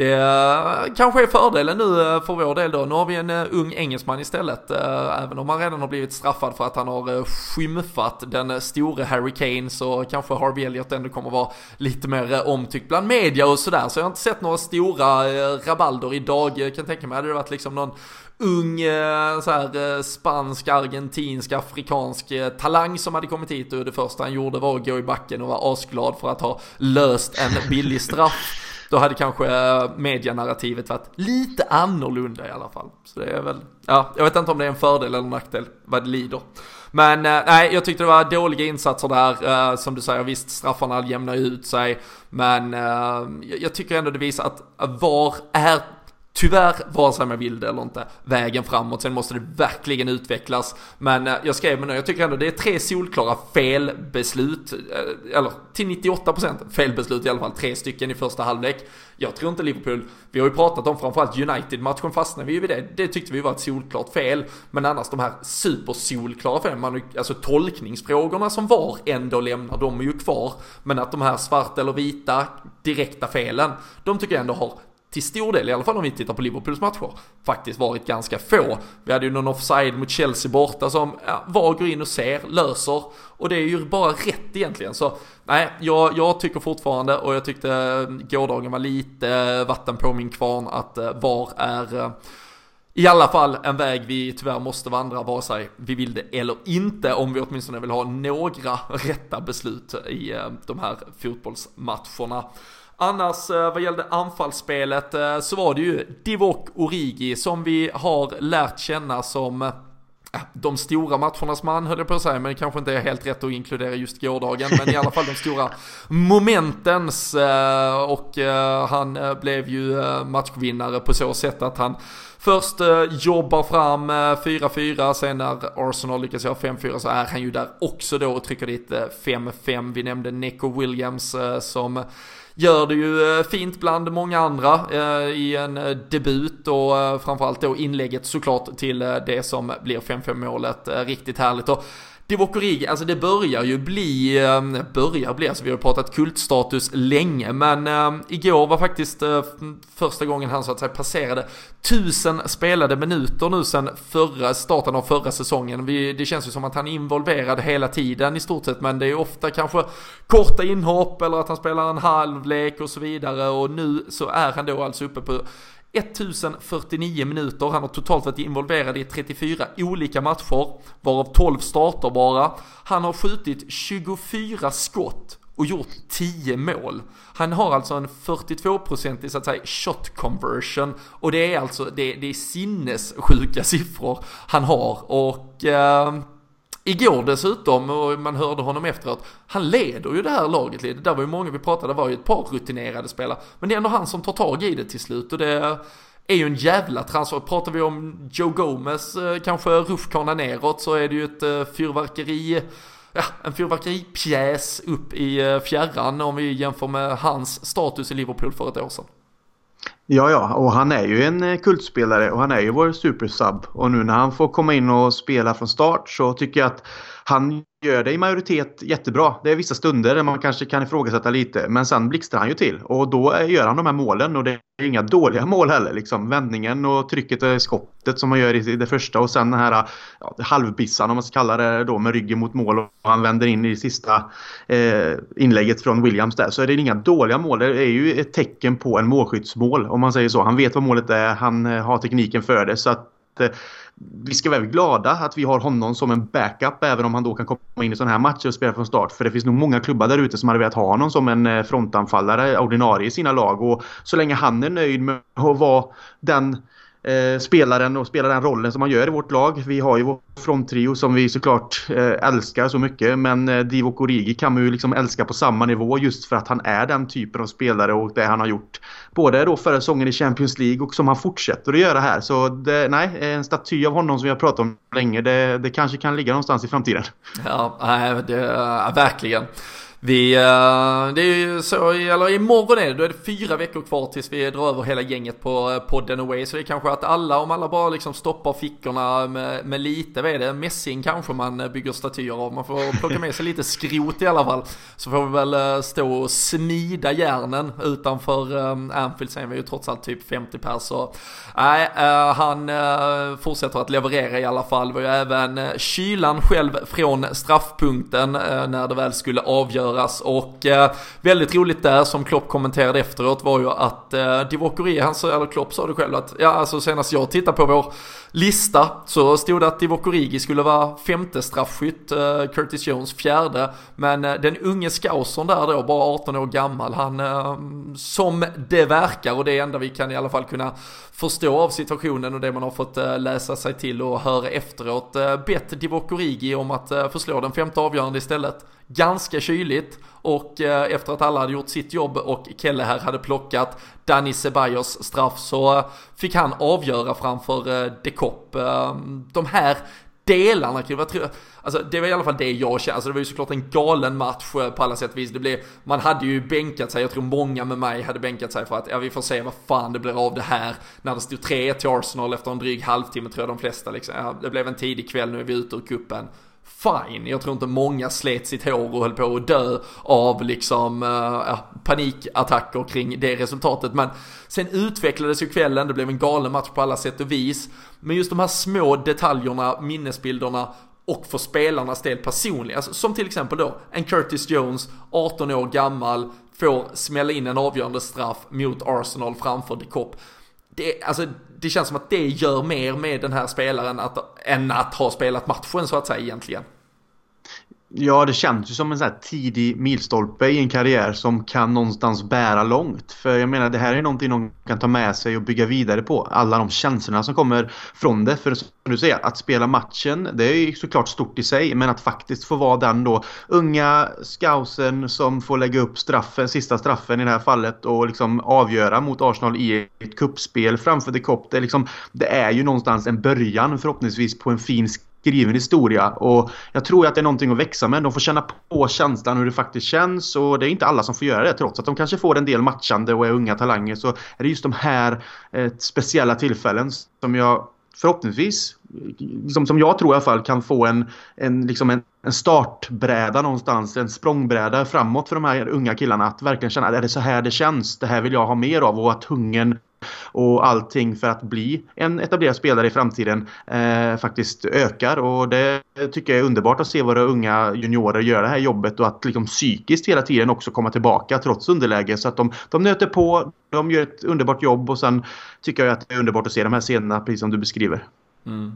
det eh, kanske är fördelen nu eh, för vår del då. Nu har vi en eh, ung engelsman istället. Även om han redan har blivit straffad för att han har skymfat den store Harry Kane så kanske Harvey Elliot ändå kommer vara lite mer omtyckt bland media och sådär. Så jag har inte sett några stora rabalder idag. Jag kan tänka mig hade det varit liksom någon ung så här, spansk, argentinsk, afrikansk talang som hade kommit hit och det första han gjorde var att gå i backen och vara asglad för att ha löst en billig straff då hade kanske eh, medianarrativet varit lite annorlunda i alla fall. Så det är väl, ja, jag vet inte om det är en fördel eller nackdel vad det lider. Men eh, nej, jag tyckte det var dåliga insatser där. Eh, som du säger, visst straffarna jämnar ut sig. Men jag tycker ändå det visar att VAR är Tyvärr, vare sig man vill det eller inte, vägen framåt. Sen måste det verkligen utvecklas. Men eh, jag skrev med nu, jag tycker ändå det är tre solklara felbeslut. Eh, eller till 98% felbeslut i alla fall, tre stycken i första halvlek. Jag tror inte Liverpool, vi har ju pratat om framförallt United-matchen fastnade vi ju vid det. Det tyckte vi var ett solklart fel. Men annars de här supersolklara felen, man, alltså tolkningsfrågorna som var ändå lämnar, de är ju kvar. Men att de här svarta eller vita direkta felen, de tycker jag ändå har till stor del, i alla fall om vi tittar på Liverpools matcher, faktiskt varit ganska få. Vi hade ju någon offside mot Chelsea borta som ja, var går in och ser, löser. Och det är ju bara rätt egentligen. Så nej, jag, jag tycker fortfarande, och jag tyckte eh, gårdagen var lite eh, vatten på min kvarn, att eh, VAR är i alla fall en väg vi tyvärr måste vandra vare sig vi vill det eller inte om vi åtminstone vill ha några rätta beslut i de här fotbollsmatcherna. Annars eh, vad gällde anfallsspelet eh, så var det ju Divock Origi som vi har lärt känna som eh, de stora matchernas man höll jag på att säga, men det kanske inte är helt rätt att inkludera just gårdagen, men i alla fall de stora momentens och han blev ju matchvinnare på så sätt att han först jobbar fram 4-4, sen när Arsenal lyckas göra 5-4 så är han ju där också då och trycker dit 5-5. Vi nämnde Neco Williams som gör det ju eh, fint bland många andra eh, i en eh, debut och framförallt då inlägget såklart till det som blir 5-5 målet. Riktigt härligt. Och Divock Origi, alltså det börjar ju bli, ehm, börjar bli, alltså vi har pratat kultstatus länge, men äh, igår var faktiskt äh, första gången han så att säga passerade tusen spelade minuter nu sen förra, starten av förra säsongen. Vi, det känns ju som att han är involverad hela tiden i stort sett, men det är ofta kanske korta inhopp eller att han spelar en halvlek och så vidare och nu så är han då alltså uppe på 1049 minuter, han har totalt varit involverad i 34 olika matcher, varav 12 starter bara. Han har skjutit 24 skott och gjort 10 mål. Han har alltså en 42% så att säga shot conversion och det är alltså, det, det är sinnessjuka siffror han har och eh, Igår dessutom, och man hörde honom efteråt, han leder ju det här laget lite. Där var ju många vi pratade, det var ju ett par rutinerade spelare. Men det är ändå han som tar tag i det till slut och det är ju en jävla transfer. Pratar vi om Joe Gomez, eh, kanske rutschkana neråt, så är det ju ett eh, fyrverkeri ja, en fyrverkeripjäs upp i eh, fjärran om vi jämför med hans status i Liverpool för ett år sedan. Ja, ja, och han är ju en eh, kultspelare och han är ju vår supersub. Och nu när han får komma in och spela från start så tycker jag att han gör det i majoritet jättebra. Det är vissa stunder där man kanske kan ifrågasätta lite. Men sen blixtrar han ju till. Och då gör han de här målen. Och det är inga dåliga mål heller. Liksom. Vändningen och trycket och skottet som man gör i det första. Och sen den här ja, halvbissan om man ska kalla det då med ryggen mot mål. Och han vänder in i det sista eh, inlägget från Williams där. Så är det inga dåliga mål. Det är ju ett tecken på en målskyttsmål om man säger så. Han vet vad målet är. Han eh, har tekniken för det. Så att Eh, vi ska vara glada att vi har honom som en backup även om han då kan komma in i sådana här matcher och spela från start. För det finns nog många klubbar där ute som hade velat ha honom som en eh, frontanfallare, ordinarie i sina lag. Och så länge han är nöjd med att vara den eh, spelaren och spela den rollen som han gör i vårt lag. Vi har ju vår fronttrio som vi såklart eh, älskar så mycket. Men eh, Divock Origi kan man ju liksom älska på samma nivå just för att han är den typen av spelare och det han har gjort. Både då förra säsongen i Champions League och som han fortsätter att göra här. Så det, nej, en staty av honom som vi har pratat om länge, det, det kanske kan ligga någonstans i framtiden. Ja, det, eh, verkligen. Vi, eh, det är ju så, eller imorgon är det, då är det fyra veckor kvar tills vi drar över hela gänget på eh, podden Away. Så det är kanske att alla, om alla bara liksom stoppar fickorna med, med lite, vad är det, mässing kanske man eh, bygger statyer av. Man får plocka med sig lite skrot i alla fall. Så får vi väl stå och smida järnen utanför Anfield. Sen Vi är ju trots allt typ 50 pers. Så nej, han fortsätter att leverera i alla fall. Vi har ju även kylan själv från straffpunkten när det väl skulle avgöras avgöras och eh, väldigt roligt där som Klopp kommenterade efteråt var ju att eh, Divock Origi, han sa, eller Klopp sa det själv att ja alltså senast jag tittade på vår lista så stod det att Divock Origi skulle vara femte straffskytt, eh, Curtis Jones fjärde. Men eh, den unge scousern där då, bara 18 år gammal, han eh, som det verkar och det enda vi kan i alla fall kunna förstå av situationen och det man har fått läsa sig till och höra efteråt, bett Divock Origi om att förslå den femte avgörande istället. Ganska kyligt och eh, efter att alla hade gjort sitt jobb och Kelle här hade plockat Danny Ceballos straff så fick han avgöra framför eh, De Kopp. Ehm, de här delarna kring, alltså det var i alla fall det jag kände, alltså det var ju såklart en galen match eh, på alla sätt och vis. Det blev, man hade ju bänkat sig, jag tror många med mig hade bänkat sig för att, ja vi får se vad fan det blir av det här. När det stod 3-1 till Arsenal efter en dryg halvtimme tror jag de flesta liksom, ja, det blev en tidig kväll, nu är vi ute ur kuppen fine. Jag tror inte många slet sitt hår och höll på att dö av liksom uh, panikattacker kring det resultatet. Men sen utvecklades ju kvällen, det blev en galen match på alla sätt och vis. Men just de här små detaljerna, minnesbilderna och för spelarnas del personliga. Alltså, som till exempel då en Curtis Jones, 18 år gammal, får smälla in en avgörande straff mot Arsenal framför de Kopp det, alltså, det känns som att det gör mer med den här spelaren att, än att ha spelat matchen så att säga egentligen. Ja, det känns ju som en sån här tidig milstolpe i en karriär som kan någonstans bära långt. För jag menar, det här är någonting de kan ta med sig och bygga vidare på. Alla de känslorna som kommer från det. För som du säger, att spela matchen, det är ju såklart stort i sig. Men att faktiskt få vara den då unga scousen som får lägga upp straffen, sista straffen i det här fallet och liksom avgöra mot Arsenal i ett kuppspel framför The Cop. Det, liksom, det är ju någonstans en början förhoppningsvis på en fin skriven historia. Och jag tror att det är någonting att växa med. De får känna på känslan hur det faktiskt känns. Och det är inte alla som får göra det. Trots att de kanske får en del matchande och är unga talanger. Så är det just de här eh, speciella tillfällen som jag förhoppningsvis, liksom, som jag tror i alla fall, kan få en, en, liksom en, en startbräda någonstans, en språngbräda framåt för de här unga killarna. Att verkligen känna att är det så här det känns, det här vill jag ha mer av och att hungern och allting för att bli en etablerad spelare i framtiden eh, faktiskt ökar. Och det tycker jag är underbart att se våra unga juniorer göra det här jobbet och att liksom psykiskt hela tiden också komma tillbaka trots underläge. Så att de, de nöter på, de gör ett underbart jobb och sen tycker jag att det är underbart att se de här scenerna precis som du beskriver. Mm.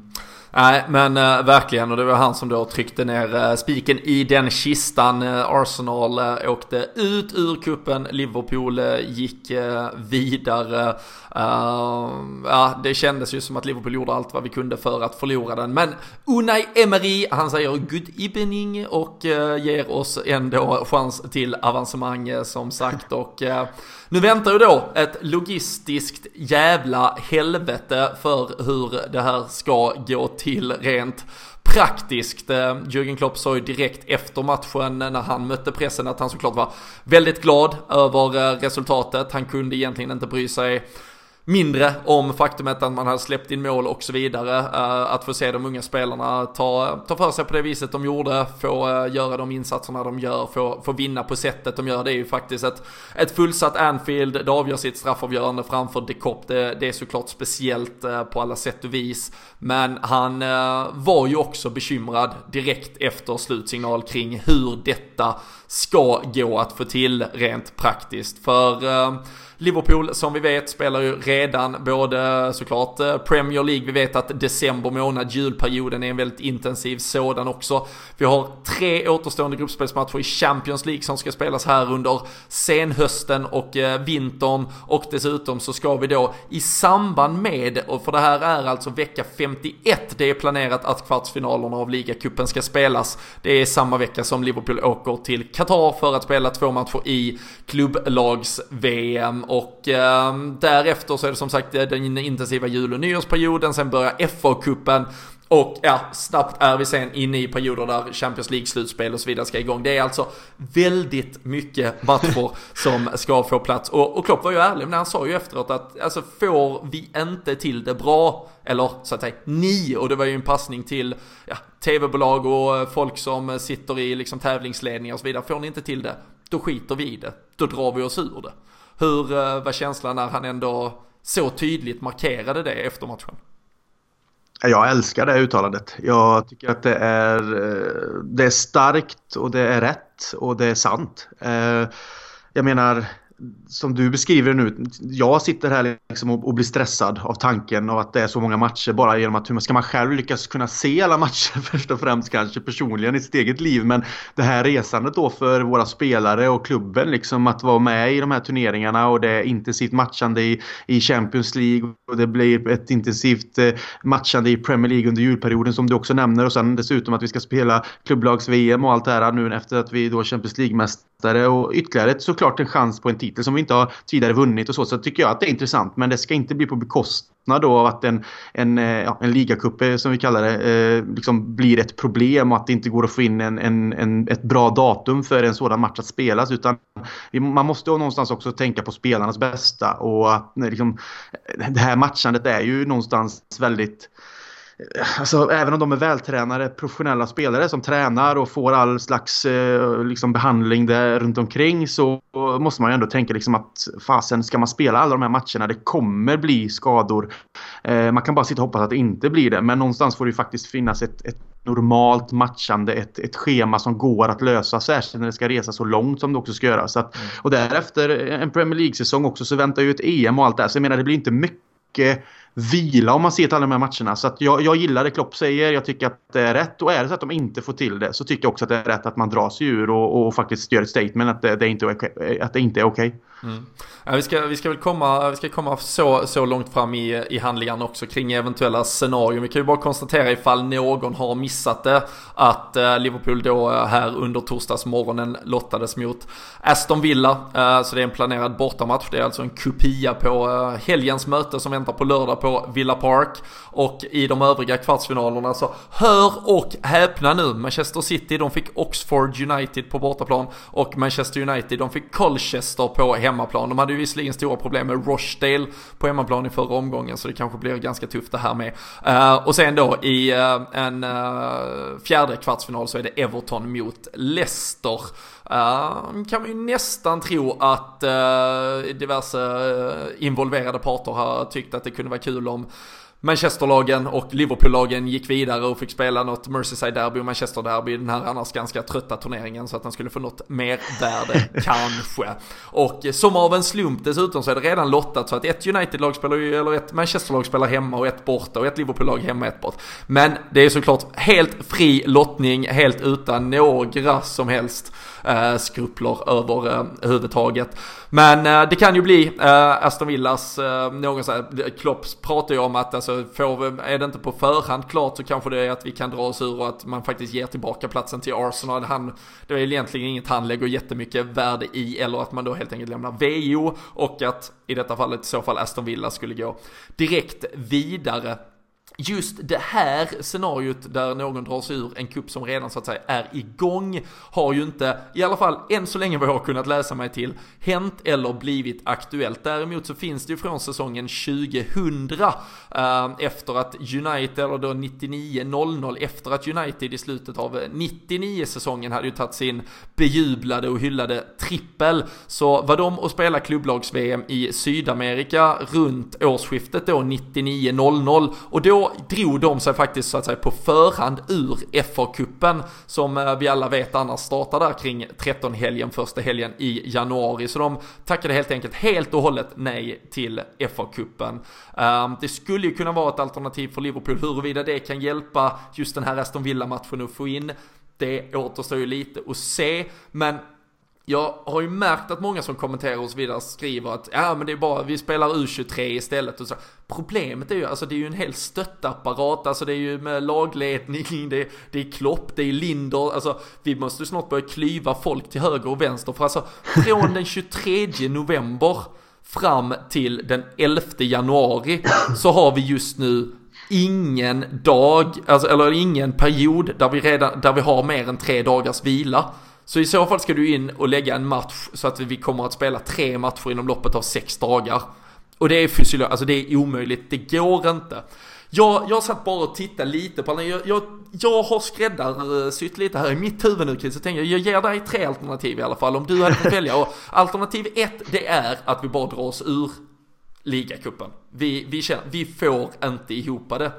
Nej, men äh, verkligen. Och det var han som då tryckte ner äh, spiken i den kistan. Äh, Arsenal äh, åkte ut ur kuppen. Liverpool gick vidare. ja, det kändes ju som att Liverpool gjorde allt vad vi kunde för att förlora den. Men Unai Emery, han säger good evening och ger oss ändå chans till avancemang som sagt. Och nu väntar ju då ett logistiskt jävla helvete för hur det här ska gå till rent praktiskt. Eh, Jürgen Klopp sa ju direkt efter matchen när han mötte pressen att han såklart var väldigt glad över eh, resultatet. Han kunde egentligen inte bry sig mindre om faktumet att man hade släppt in mål och så vidare. Eh, att få se de unga spelarna ta, ta för sig på det viset de gjorde, få eh, göra de insatserna de gör, få, få vinna på sättet de gör. Det är ju faktiskt ett, ett fullsatt Anfield, det avgör sitt straffavgörande framför De Kopp. Det, det är såklart speciellt eh, på alla sätt och vis. Men han var ju också bekymrad direkt efter slutsignal kring hur detta ska gå att få till rent praktiskt. För Liverpool som vi vet spelar ju redan både såklart eh, Premier League, vi vet att december månad, julperioden är en väldigt intensiv sådan också. Vi har tre återstående gruppspelsmatcher i Champions League som ska spelas här under senhösten och eh, vintern och dessutom så ska vi då i samband med, och för det här är alltså vecka 51, det är planerat att kvartsfinalerna av ligacupen ska spelas. Det är samma vecka som Liverpool åker till Qatar för att spela två matcher i klubblags-VM och eh, därefter så är det som sagt den intensiva jul och nyårsperioden, sen börjar FA-cupen och ja, snabbt är vi sen inne i perioder där Champions League-slutspel och så vidare ska igång. Det är alltså väldigt mycket matcher som ska få plats. Och, och Klopp var ju ärlig när han sa ju efteråt att alltså får vi inte till det bra, eller så att säga ni, och det var ju en passning till ja, tv-bolag och folk som sitter i liksom tävlingsledningar och så vidare. Får ni inte till det, då skiter vi i det. Då drar vi oss ur det. Hur eh, var känslan när han ändå så tydligt markerade det efter matchen? Jag älskar det uttalandet. Jag tycker att det är, eh, det är starkt och det är rätt och det är sant. Eh, jag menar, som du beskriver nu, jag sitter här liksom och, och, blir stressad av tanken av att det är så många matcher bara genom att hur ska man själv lyckas kunna se alla matcher först och främst kanske personligen i sitt eget liv. Men det här resandet då för våra spelare och klubben liksom att vara med i de här turneringarna och det är intensivt matchande i, i Champions League och det blir ett intensivt eh, matchande i Premier League under julperioden som du också nämner och sen dessutom att vi ska spela klubblags-VM och allt det här nu efter att vi då Champions League-mästare och ytterligare såklart en chans på en titel som vi inte har tidigare vunnit och så. Så tycker jag att det är intressant. Men det ska inte bli på bekostnad då av att en, en, eh, ja, en ligacup eh, som vi kallar det eh, liksom blir ett problem och att det inte går att få in en, en, en, ett bra datum för en sådan match att spelas. Utan man måste någonstans också tänka på spelarnas bästa och att eh, liksom, det här matchandet är ju någonstans väldigt Alltså, även om de är vältränade professionella spelare som tränar och får all slags eh, liksom, behandling där runt omkring så måste man ju ändå tänka liksom att fasen, ska man spela alla de här matcherna? Det kommer bli skador. Eh, man kan bara sitta och hoppas att det inte blir det. Men någonstans får det ju faktiskt finnas ett, ett normalt matchande, ett, ett schema som går att lösa. Särskilt när det ska resa så långt som det också ska göra. Så att, mm. Och därefter en Premier League-säsong också så väntar ju ett EM och allt det här. Så jag menar det blir inte mycket vila om man ser till alla de här matcherna. Så att jag, jag gillar det Klopp säger. Jag tycker att det är rätt. Och är det så att de inte får till det så tycker jag också att det är rätt att man drar sig ur och, och faktiskt gör ett statement att det, det, inte, att det inte är okej. Okay. Mm. Ja, vi, ska, vi ska väl komma, vi ska komma så, så långt fram i, i handlingarna också kring eventuella scenarion. Vi kan ju bara konstatera ifall någon har missat det att eh, Liverpool då eh, här under torsdagsmorgonen lottades mot Aston Villa. Eh, så det är en planerad bortamatch. Det är alltså en kopia på eh, helgens möte som väntar på lördag på Villa Park. Och i de övriga kvartsfinalerna så hör och häpna nu. Manchester City de fick Oxford United på bortaplan och Manchester United de fick Colchester på hemmaplan. De hade ju visserligen stora problem med Rochdale på hemmaplan i förra omgången så det kanske blir ganska tufft det här med. Uh, och sen då i uh, en uh, fjärde kvartsfinal så är det Everton mot Leicester. Uh, kan man ju nästan tro att uh, diverse uh, involverade parter har tyckt att det kunde vara kul om Manchesterlagen och Liverpoollagen gick vidare och fick spela något Merseyside-derby och Manchester-derby den här annars ganska trötta turneringen så att den skulle få något mervärde kanske. Och som av en slump dessutom så är det redan lottat så att ett United-lag spelar ju, eller ett Manchester-lag spelar hemma och ett borta och ett Liverpool-lag hemma och ett bort. Men det är såklart helt fri lottning, helt utan några som helst eh, skrupler överhuvudtaget. Men eh, det kan ju bli eh, Aston Villas, eh, någon så här, Klopp pratar ju om att alltså, Alltså, får, är det inte på förhand klart så kanske det är att vi kan dra oss ur och att man faktiskt ger tillbaka platsen till Arsenal. Han, det är egentligen inget han lägger jättemycket värde i eller att man då helt enkelt lämnar VO och att i detta fallet i så fall Aston Villa skulle gå direkt vidare just det här scenariot där någon drar sig ur en kupp som redan så att säga är igång har ju inte, i alla fall än så länge vad jag har kunnat läsa mig till, hänt eller blivit aktuellt. Däremot så finns det ju från säsongen 2000 eh, efter att United, eller då 99-00, efter att United i slutet av 99 säsongen hade ju tagit sin bejublade och hyllade trippel, så var de och spela klubblags-VM i Sydamerika runt årsskiftet då 99-00 och då drog de sig faktiskt så att säga på förhand ur FA-cupen som eh, vi alla vet annars startar där kring 13-helgen, första helgen i januari. Så de tackade helt enkelt helt och hållet nej till FA-cupen. Ehm, det skulle ju kunna vara ett alternativ för Liverpool huruvida det kan hjälpa just den här Aston Villa-matchen att få in. Det återstår ju lite att se, men jag har ju märkt att många som kommenterar och så vidare skriver att ja men det är bara, vi spelar U23 istället och så. Problemet är ju, alltså det är ju en hel stöttapparat, alltså det är ju med lagledning, det är, det är Klopp, det är Linder, alltså vi måste snart börja klyva folk till höger och vänster för alltså från den 23 november fram till den 11 januari så har vi just nu ingen dag, alltså, eller ingen period där vi redan, där vi har mer än tre dagars vila. Så i så fall ska du in och lägga en match så att vi kommer att spela tre matcher inom loppet av sex dagar. Och det är fysiologiskt, alltså det är omöjligt, det går inte. Jag, jag satt bara och tittade lite på den. Jag, jag, jag har skräddarsytt lite här i mitt huvud nu Chris. Jag tänker, jag ger dig tre alternativ i alla fall om du hade fått välja. Och alternativ ett, det är att vi bara drar oss ur ligacupen. Vi, vi, känner, vi får inte ihop det.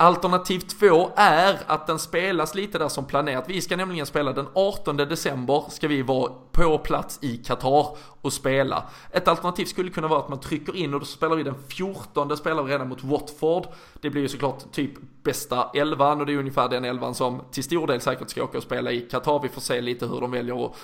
Alternativ två är att den spelas lite där som planerat. Vi ska nämligen spela den 18 december, ska vi vara på plats i Qatar och spela. Ett alternativ skulle kunna vara att man trycker in och då spelar vi den 14, spelar vi redan mot Watford. Det blir ju såklart typ bästa elvan och det är ungefär den elvan som till stor del säkert ska åka och spela i Qatar. Vi får se lite hur de väljer att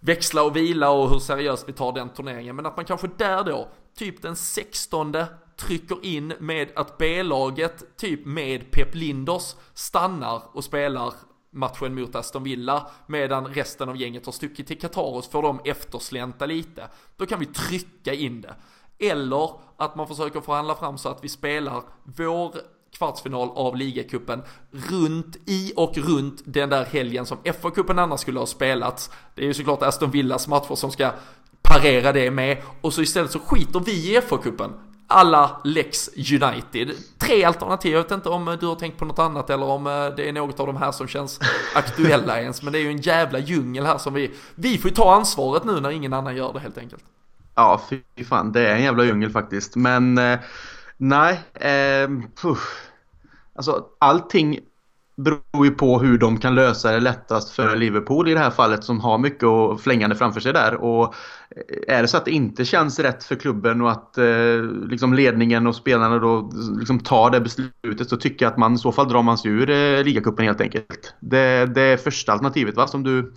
växla och vila och hur seriöst vi tar den turneringen. Men att man kanske där då, typ den 16 trycker in med att B-laget, typ med Pep Linders, stannar och spelar matchen mot Aston Villa medan resten av gänget har stuckit till Qatar och så får de efterslänta lite. Då kan vi trycka in det. Eller att man försöker förhandla fram så att vi spelar vår kvartsfinal av ligacupen runt i och runt den där helgen som FA-cupen annars skulle ha spelats. Det är ju såklart Aston Villas matcher som ska parera det med och så istället så skiter vi i FA-cupen alla Lex United. Tre alternativ, jag vet inte om du har tänkt på något annat eller om eh, det är något av de här som känns aktuella ens. Men det är ju en jävla djungel här som vi, vi får ju ta ansvaret nu när ingen annan gör det helt enkelt. Ja, fy fan, det är en jävla djungel faktiskt. Men eh, nej, eh, alltså allting beror ju på hur de kan lösa det lättast för Liverpool i det här fallet som har mycket och flängande framför sig där. Och är det så att det inte känns rätt för klubben och att eh, liksom ledningen och spelarna då liksom tar det beslutet så tycker jag att man i så fall drar man sig ur eh, ligacupen helt enkelt. Det, det är första alternativet va, som du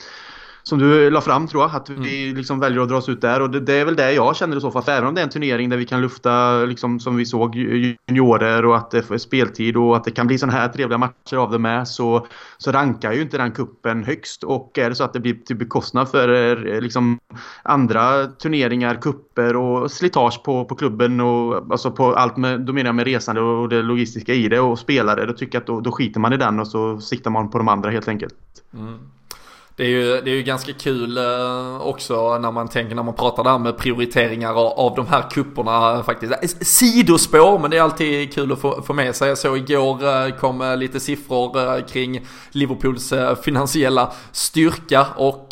som du la fram tror jag. Att vi mm. liksom väljer att dra oss ut där. Och det, det, är väl det jag känner i så fall. För även om det är en turnering där vi kan lufta, liksom, som vi såg, juniorer och att det är speltid och att det kan bli sådana här trevliga matcher av det med. Så, så rankar ju inte den kuppen högst. Och är det så att det blir till bekostnad för eh, liksom, andra turneringar, kupper och slitage på, på klubben och alltså på allt med, då menar jag med resande och det logistiska i det och spelare. Då tycker jag att då, då skiter man i den och så siktar man på de andra helt enkelt. Mm. Det är, ju, det är ju ganska kul eh, också när man tänker när man pratar där med prioriteringar av de här kupperna faktiskt. Eh, sidospår, men det är alltid kul att få, få med sig. Jag såg igår eh, kom lite siffror kring Liverpools finansiella styrka och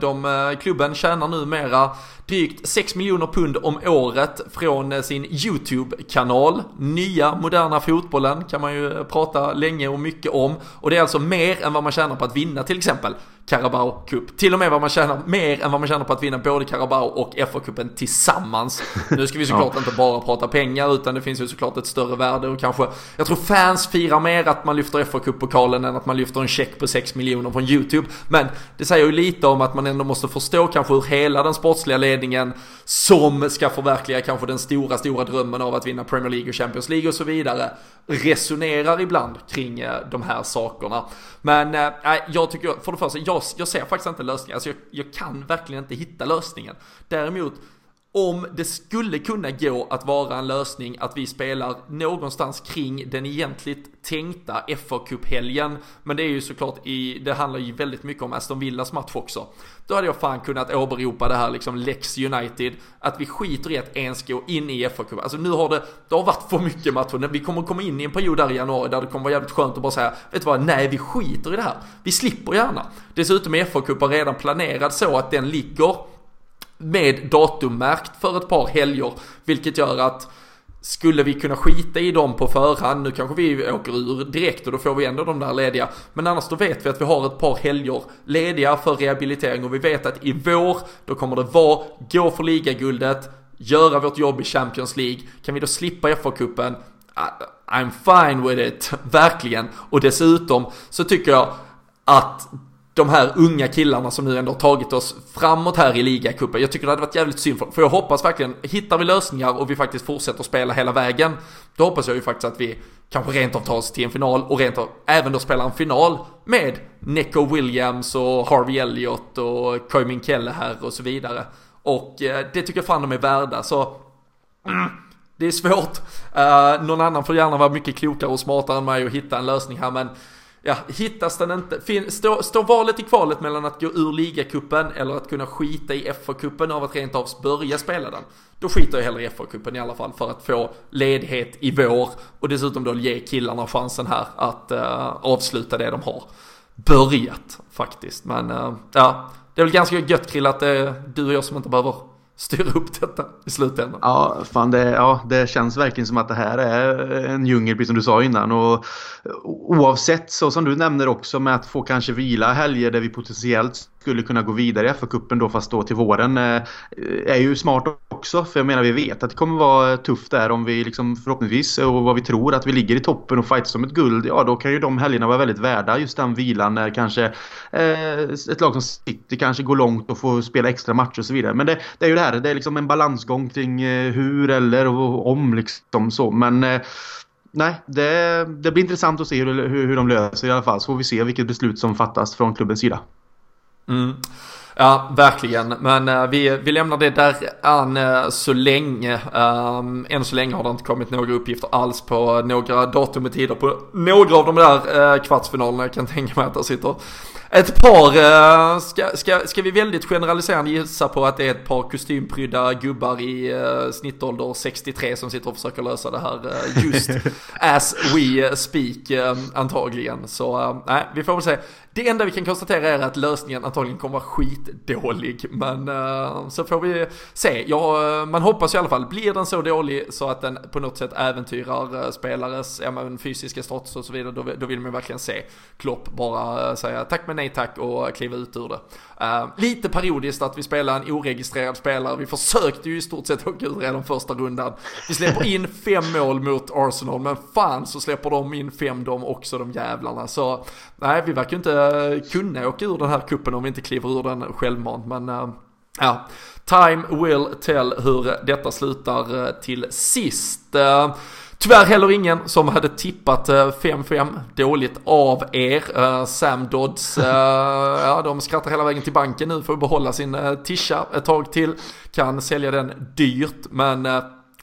de, klubben tjänar numera drygt 6 miljoner pund om året från eh, sin YouTube-kanal. Nya moderna fotbollen kan man ju eh, prata länge och mycket om. Och det är alltså mer än vad man tjänar på att vinna till exempel Carabao Cup. Till och med vad man tjänar, mer än vad man tjänar på att vinna både Carabao och FA-cupen tillsammans. Nu ska vi såklart ja. inte bara prata pengar utan det finns ju såklart ett större värde och kanske, jag tror fans firar mer att man lyfter FA-cuppokalen än att man lyfter en check på 6 miljoner från YouTube. Men det säger ju lite om att man ändå måste förstå kanske hur hela den sportsliga ledningen som ska förverkliga kanske den stora, stora drömmen av att vinna Premier League och Champions League och så vidare resonerar ibland kring eh, de här sakerna. Men äh, jag tycker, för det första, jag, jag ser faktiskt inte lösningen. Alltså jag, jag kan verkligen inte hitta lösningen. Däremot om det skulle kunna gå att vara en lösning att vi spelar någonstans kring den egentligt tänkta fa helgen Men det är ju såklart i, det handlar ju väldigt mycket om Aston Villas match också. Då hade jag fan kunnat åberopa det här liksom Lex United, att vi skiter i att ens gå in i fa Cup. Alltså nu har det, det har varit för mycket matcher. Vi kommer komma in i en period där i januari där det kommer vara jävligt skönt att bara säga, vet du vad, nej vi skiter i det här. Vi slipper gärna. Dessutom är FA-cupen redan planerad så att den ligger med datummärkt för ett par helger. Vilket gör att skulle vi kunna skita i dem på förhand, nu kanske vi åker ur direkt och då får vi ändå de där lediga. Men annars då vet vi att vi har ett par helger lediga för rehabilitering och vi vet att i vår, då kommer det vara gå för ligaguldet, göra vårt jobb i Champions League. Kan vi då slippa FA-cupen? Ah, I'm fine with it, verkligen. Och dessutom så tycker jag att de här unga killarna som nu ändå har tagit oss framåt här i ligacupen. Jag tycker det hade varit jävligt synd för, för jag hoppas verkligen, hittar vi lösningar och vi faktiskt fortsätter spela hela vägen, då hoppas jag ju faktiskt att vi kanske rent av tar oss till en final och rent av även då spelar en final med Neco Williams och Harvey Elliott och Koimin här och så vidare. Och eh, det tycker jag fan de är värda, så mm, det är svårt. Uh, någon annan får gärna vara mycket klokare och smartare än mig och hitta en lösning här, men ja, hittas den inte, står stå valet i kvalet mellan att gå ur ligacupen eller att kunna skita i FA-cupen av att rent av börja spela den. Då skiter jag hellre i FA-cupen i alla fall för att få ledighet i vår och dessutom då ge killarna chansen här att uh, avsluta det de har börjat faktiskt. Men uh, ja, det är väl ganska gött Krill att det är du och jag som inte behöver styra upp detta i slutändan. Ja, fan det, ja, det känns verkligen som att det här är en djungel, precis som du sa innan. Och eh, oavsett, så som du nämner också, med att få kanske vila helger där vi potentiellt skulle kunna gå vidare i FA-cupen då fast då till våren eh, är ju smart också. För jag menar vi vet att det kommer vara tufft där om vi liksom förhoppningsvis och vad vi tror att vi ligger i toppen och fightas om ett guld. Ja då kan ju de helgerna vara väldigt värda just den vilan när kanske eh, ett lag som City kanske går långt och får spela extra matcher och så vidare. Men det, det är ju det här, det är liksom en balansgång kring eh, hur eller och om liksom så. Men eh, nej, det, det blir intressant att se hur, hur, hur de löser i alla fall. Så får vi se vilket beslut som fattas från klubbens sida. Mm. Ja, verkligen. Men uh, vi, vi lämnar det där an uh, så länge. Um, än så länge har det inte kommit några uppgifter alls på några datum och tider på några av de där uh, kvartsfinalerna. Jag kan tänka mig att det sitter ett par, uh, ska, ska, ska vi väldigt generaliserande gissa på att det är ett par kostymprydda gubbar i uh, snittålder 63 som sitter och försöker lösa det här just as we speak antagligen. Så nej, vi får väl se. Det enda vi kan konstatera är att lösningen antagligen kommer vara skitdålig. Men uh, så får vi se. Ja, eh, man hoppas i alla fall. Blir den så dålig så att den på något sätt äventyrar eh, spelares ja, men, fysiska status och så vidare. Då, då vill man verkligen se Klopp bara säga tack men nej tack och kliva ut ur det. lite periodiskt att vi spelar en oregistrerad spelare. Vi försökte ju i stort sett åka ur redan första rundan. Vi släpper in fem mål mot Arsenal men fan så släpper de in fem de också de jävlarna. Så nej, vi verkar ju inte kunna åka ur den här kuppen om vi inte kliver ur den självmant. Men uh, ja, time will tell hur detta slutar uh, till sist. Tyvärr heller ingen som hade tippat 5-5 dåligt av er. Sam Dodds, ja de skrattar hela vägen till banken nu för att behålla sin tisha ett tag till. Kan sälja den dyrt men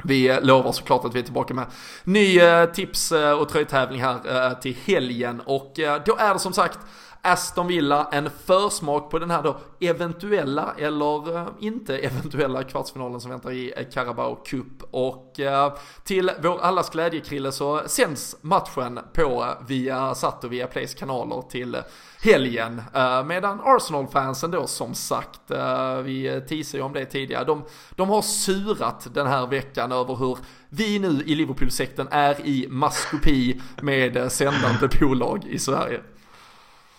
vi lovar såklart att vi är tillbaka med ny tips och tröjtävling här till helgen och då är det som sagt Aston Villa en försmak på den här då eventuella eller eh, inte eventuella kvartsfinalen som väntar i Carabao Cup. Och eh, till vår allas glädjekrille så sänds matchen på eh, via Satt och via Plays kanaler till helgen. Medan Arsenal-fansen då som sagt, vi teasade ju om det tidigare, de, de har surat den här veckan över hur vi nu i Liverpool-sekten är i maskopi med sändande bolag i Sverige.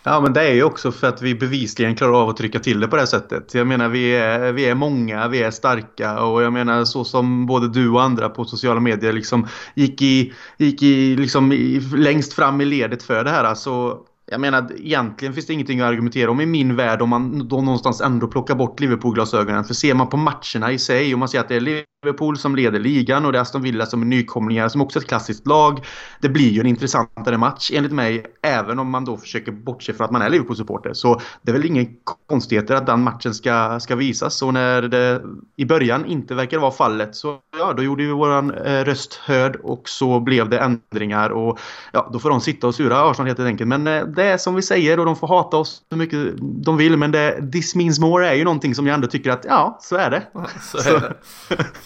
Ja men det är ju också för att vi bevisligen klarar av att trycka till det på det här sättet. Jag menar vi är, vi är många, vi är starka och jag menar så som både du och andra på sociala medier liksom gick i, gick i, liksom i, längst fram i ledet för det här. Alltså, jag menar egentligen finns det ingenting att argumentera om i min värld om man då någonstans ändå plockar bort Liverpool-glasögonen. För ser man på matcherna i sig och man ser att det är Liverpool som leder ligan och det är Aston Villa som är nykomlingar som också är ett klassiskt lag. Det blir ju en intressantare match enligt mig även om man då försöker bortse från att man är Liverpool-supporter. Så det är väl ingen konstigheter att den matchen ska, ska visas och när det i början inte verkar vara fallet så ja, då gjorde vi våran eh, röst hörd och så blev det ändringar och ja, då får de sitta och sura Arsenal helt enkelt. Men eh, det är som vi säger och de får hata oss så mycket de vill men det, this means more är ju någonting som jag ändå tycker att ja, så är det. Så är det.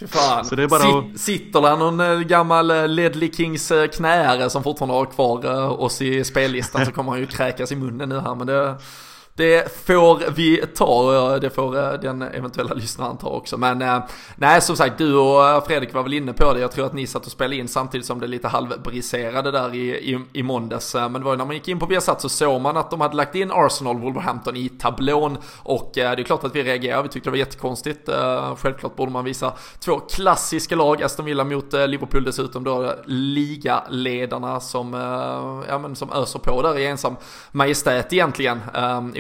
Fan. Så det är bara Sitt, att... Sitter där någon eh, gammal eh, Ledley Kings eh, knäre som fortfarande har kvar oss i spellistan så kommer han ju kräkas i munnen nu här men det det får vi ta, det får eh, den eventuella lyssnaren ta också. Men eh, nej, som sagt, du och eh, Fredrik var väl inne på det. Jag tror att ni satt och spelade in samtidigt som det lite halvbriserade där i, i, i måndags. Men det var ju när man gick in på Viasat så såg man att de hade lagt in Arsenal Wolverhampton i tablån. Och det är klart att vi reagerade, vi tyckte det var jättekonstigt. Självklart borde man visa två klassiska lag, Aston Villa mot Liverpool dessutom då ligaledarna som, ja, men som öser på där i ensam majestät egentligen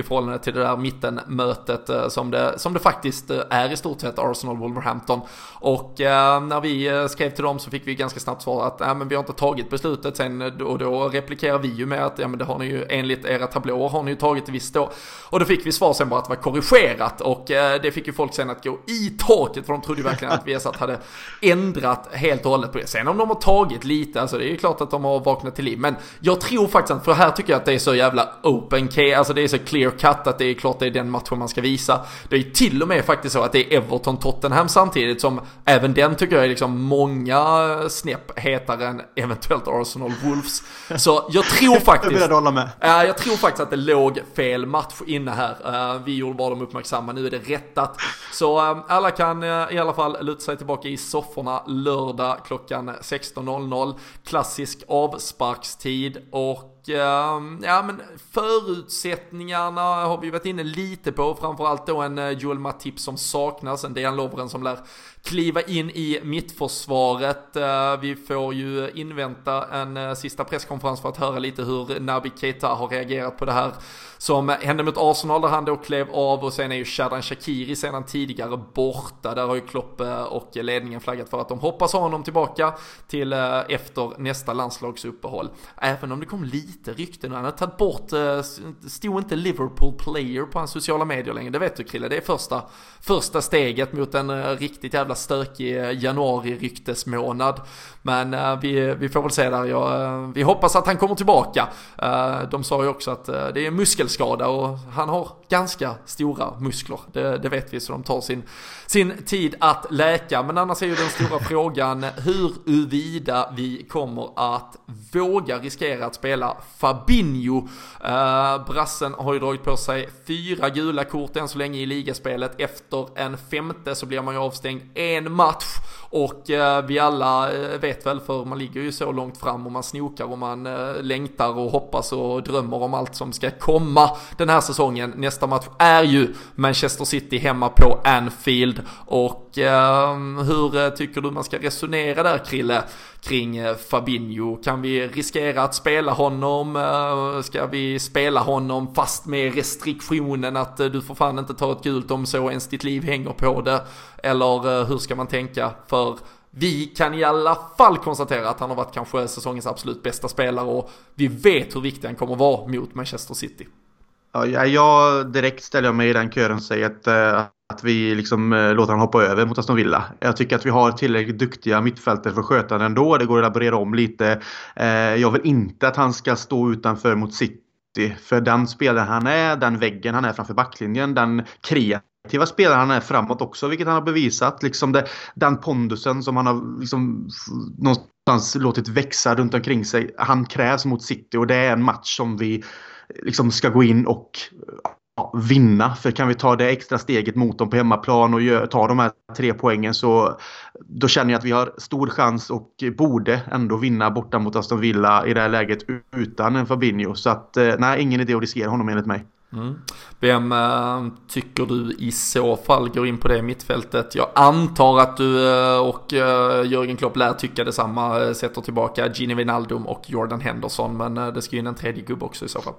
förhållande till det där mittenmötet eh, som det, som det faktiskt eh, är i stort sett Arsenal-Wolverhampton. Och eh, när vi eh, skrev till dem så fick vi ganska snabbt svar att äh, men vi har inte tagit beslutet sen eh, och då replikerar vi ju med att ja men det har ni ju enligt era tablåer har ni ju tagit visst då. Och då fick vi svar sen bara att det var korrigerat och det fick ju folk sen att gå i taket för de trodde ju verkligen att Viasat hade ändrat helt och hållet på det. Sen om de har tagit lite, alltså det är ju klart att de har vaknat till liv. Men jag tror faktiskt att, för här tycker jag att det är så jävla open case, alltså det är så clear cut att det är klart det är den matchen man ska visa. Det är till och med faktiskt så att det är Everton-Tottenham samtidigt som även den tycker jag är liksom många snäpp hetare än eventuellt Arsenal-Wolves. Så jag tror faktiskt... jag hålla med. jag tror faktiskt att det låg fel match inne här. vi gjorde bara dem uppmärksamma, nu är det rättat. Så alla kan i alla fall luta sig tillbaka i sofforna lördag klockan 16.00. Klassisk avsparkstid och Ehm, ja men förutsättningarna har vi varit inne lite på, framförallt då en eh, Joel Matip som saknas, en Dejan Lovren som lär kliva in i mittförsvaret. Eh, vi får ju invänta en eh, sista presskonferens för att höra lite hur Nabi Keita har reagerat på det här som hände mot Arsenal där han då klev av och sen är ju Shadan Shakiri sedan tidigare borta. Där har ju Klopp och ledningen flaggat för att de hoppas ha honom tillbaka till efter nästa landslagsuppehåll. Även om det kom lite lite rykten han har tagit bort, eh, stod inte Liverpool player på hans sociala medier längre, det vet du Krille, det är första, första steget mot en eh, riktigt jävla stökig eh, januari-ryktesmånad. Men vi, vi får väl se där, Jag, vi hoppas att han kommer tillbaka. De sa ju också att det är en muskelskada och han har ganska stora muskler, det, det vet vi, så de tar sin, sin tid att läka. Men annars är ju den stora frågan huruvida vi kommer att våga riskera att spela Fabinho. Uh, brassen har ju dragit på sig fyra gula kort än så länge i ligaspelet. Efter en femte så blir man ju avstängd en match. Och eh, vi alla eh, vet väl, för man ligger ju så långt fram och man snokar och man eh, längtar och hoppas och drömmer om allt som ska komma den här säsongen. Nästa match är ju Manchester City hemma på Anfield. Och Eh, hur eh, tycker du man ska resonera där Krille? kring eh, Fabinho. Kan vi riskera att spela honom? Ska vi spela honom fast med restriktionen att du får fan inte ta ett gult om så ens ditt liv hänger på det? Eller hur ska man tänka? För vi kan i alla fall konstatera att han har varit kanske säsongens absolut bästa spelare och vi vet hur viktig han kommer vara mot Manchester City. Ja, jag direkt ställer mig i den kören och säger att att vi liksom eh, låter honom hoppa över mot Aston Villa. Jag tycker att vi har tillräckligt duktiga mittfältare för att sköta den ändå. Det går att laborera om lite. Eh, jag vill inte att han ska stå utanför mot City. För den spelaren han är, den väggen han är framför backlinjen, den kreativa spelaren han är framåt också, vilket han har bevisat. Liksom det, den pondusen som han har liksom någonstans låtit växa runt omkring sig. Han krävs mot City och det är en match som vi liksom ska gå in och vinna. För kan vi ta det extra steget mot dem på hemmaplan och ta de här tre poängen så då känner jag att vi har stor chans och borde ändå vinna borta mot Aston Villa i det här läget utan en Fabinho. Så att eh, nej, ingen idé att riskera honom enligt mig. Mm. Vem äh, tycker du i så fall går in på det mittfältet? Jag antar att du äh, och äh, Jörgen Klopp lär tycka detsamma, sätter tillbaka Gini Wijnaldum och Jordan Henderson, men det ska ju in en tredje gubbe också i så fall.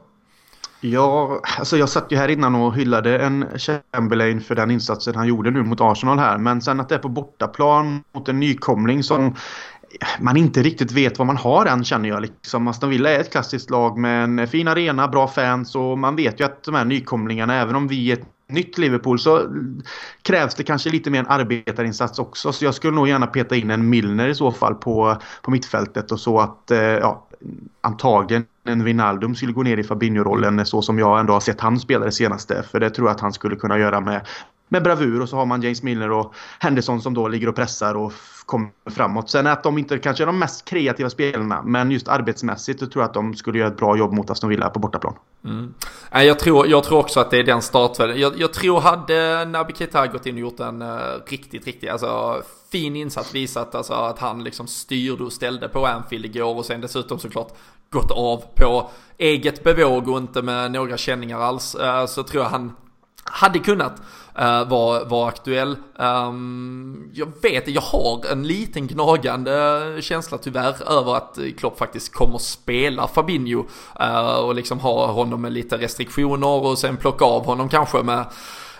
Ja, alltså jag satt ju här innan och hyllade en Chamberlain för den insatsen han gjorde nu mot Arsenal här. Men sen att det är på bortaplan mot en nykomling som man inte riktigt vet vad man har än känner jag. Liksom. Aston Villa är ett klassiskt lag med en fin arena, bra fans och man vet ju att de här nykomlingarna, även om vi är ett nytt Liverpool så krävs det kanske lite mer en arbetarinsats också. Så jag skulle nog gärna peta in en Milner i så fall på, på mittfältet och så att eh, ja, antagligen en Wijnaldum skulle gå ner i Fabinho-rollen så som jag ändå har sett han spela det senaste. För det tror jag att han skulle kunna göra med, med bravur och så har man James Milner och Henderson som då ligger och pressar och kommer framåt. Sen att de inte kanske är de mest kreativa spelarna men just arbetsmässigt så tror jag att de skulle göra ett bra jobb mot Aston Villa på bortaplan. Mm. Jag, tror, jag tror också att det är den startvägen. Jag, jag tror hade Naby Keita gått in och gjort en uh, riktigt, riktigt, alltså fin insats visat alltså, att han liksom styrde och ställde på Anfield igår och sen dessutom såklart gått av på eget bevåg och inte med några känningar alls. Uh, så tror jag han hade kunnat uh, var aktuell. Um, jag vet, jag har en liten gnagande känsla tyvärr över att Klopp faktiskt kommer spela Fabinho uh, och liksom ha honom med lite restriktioner och sen plocka av honom kanske med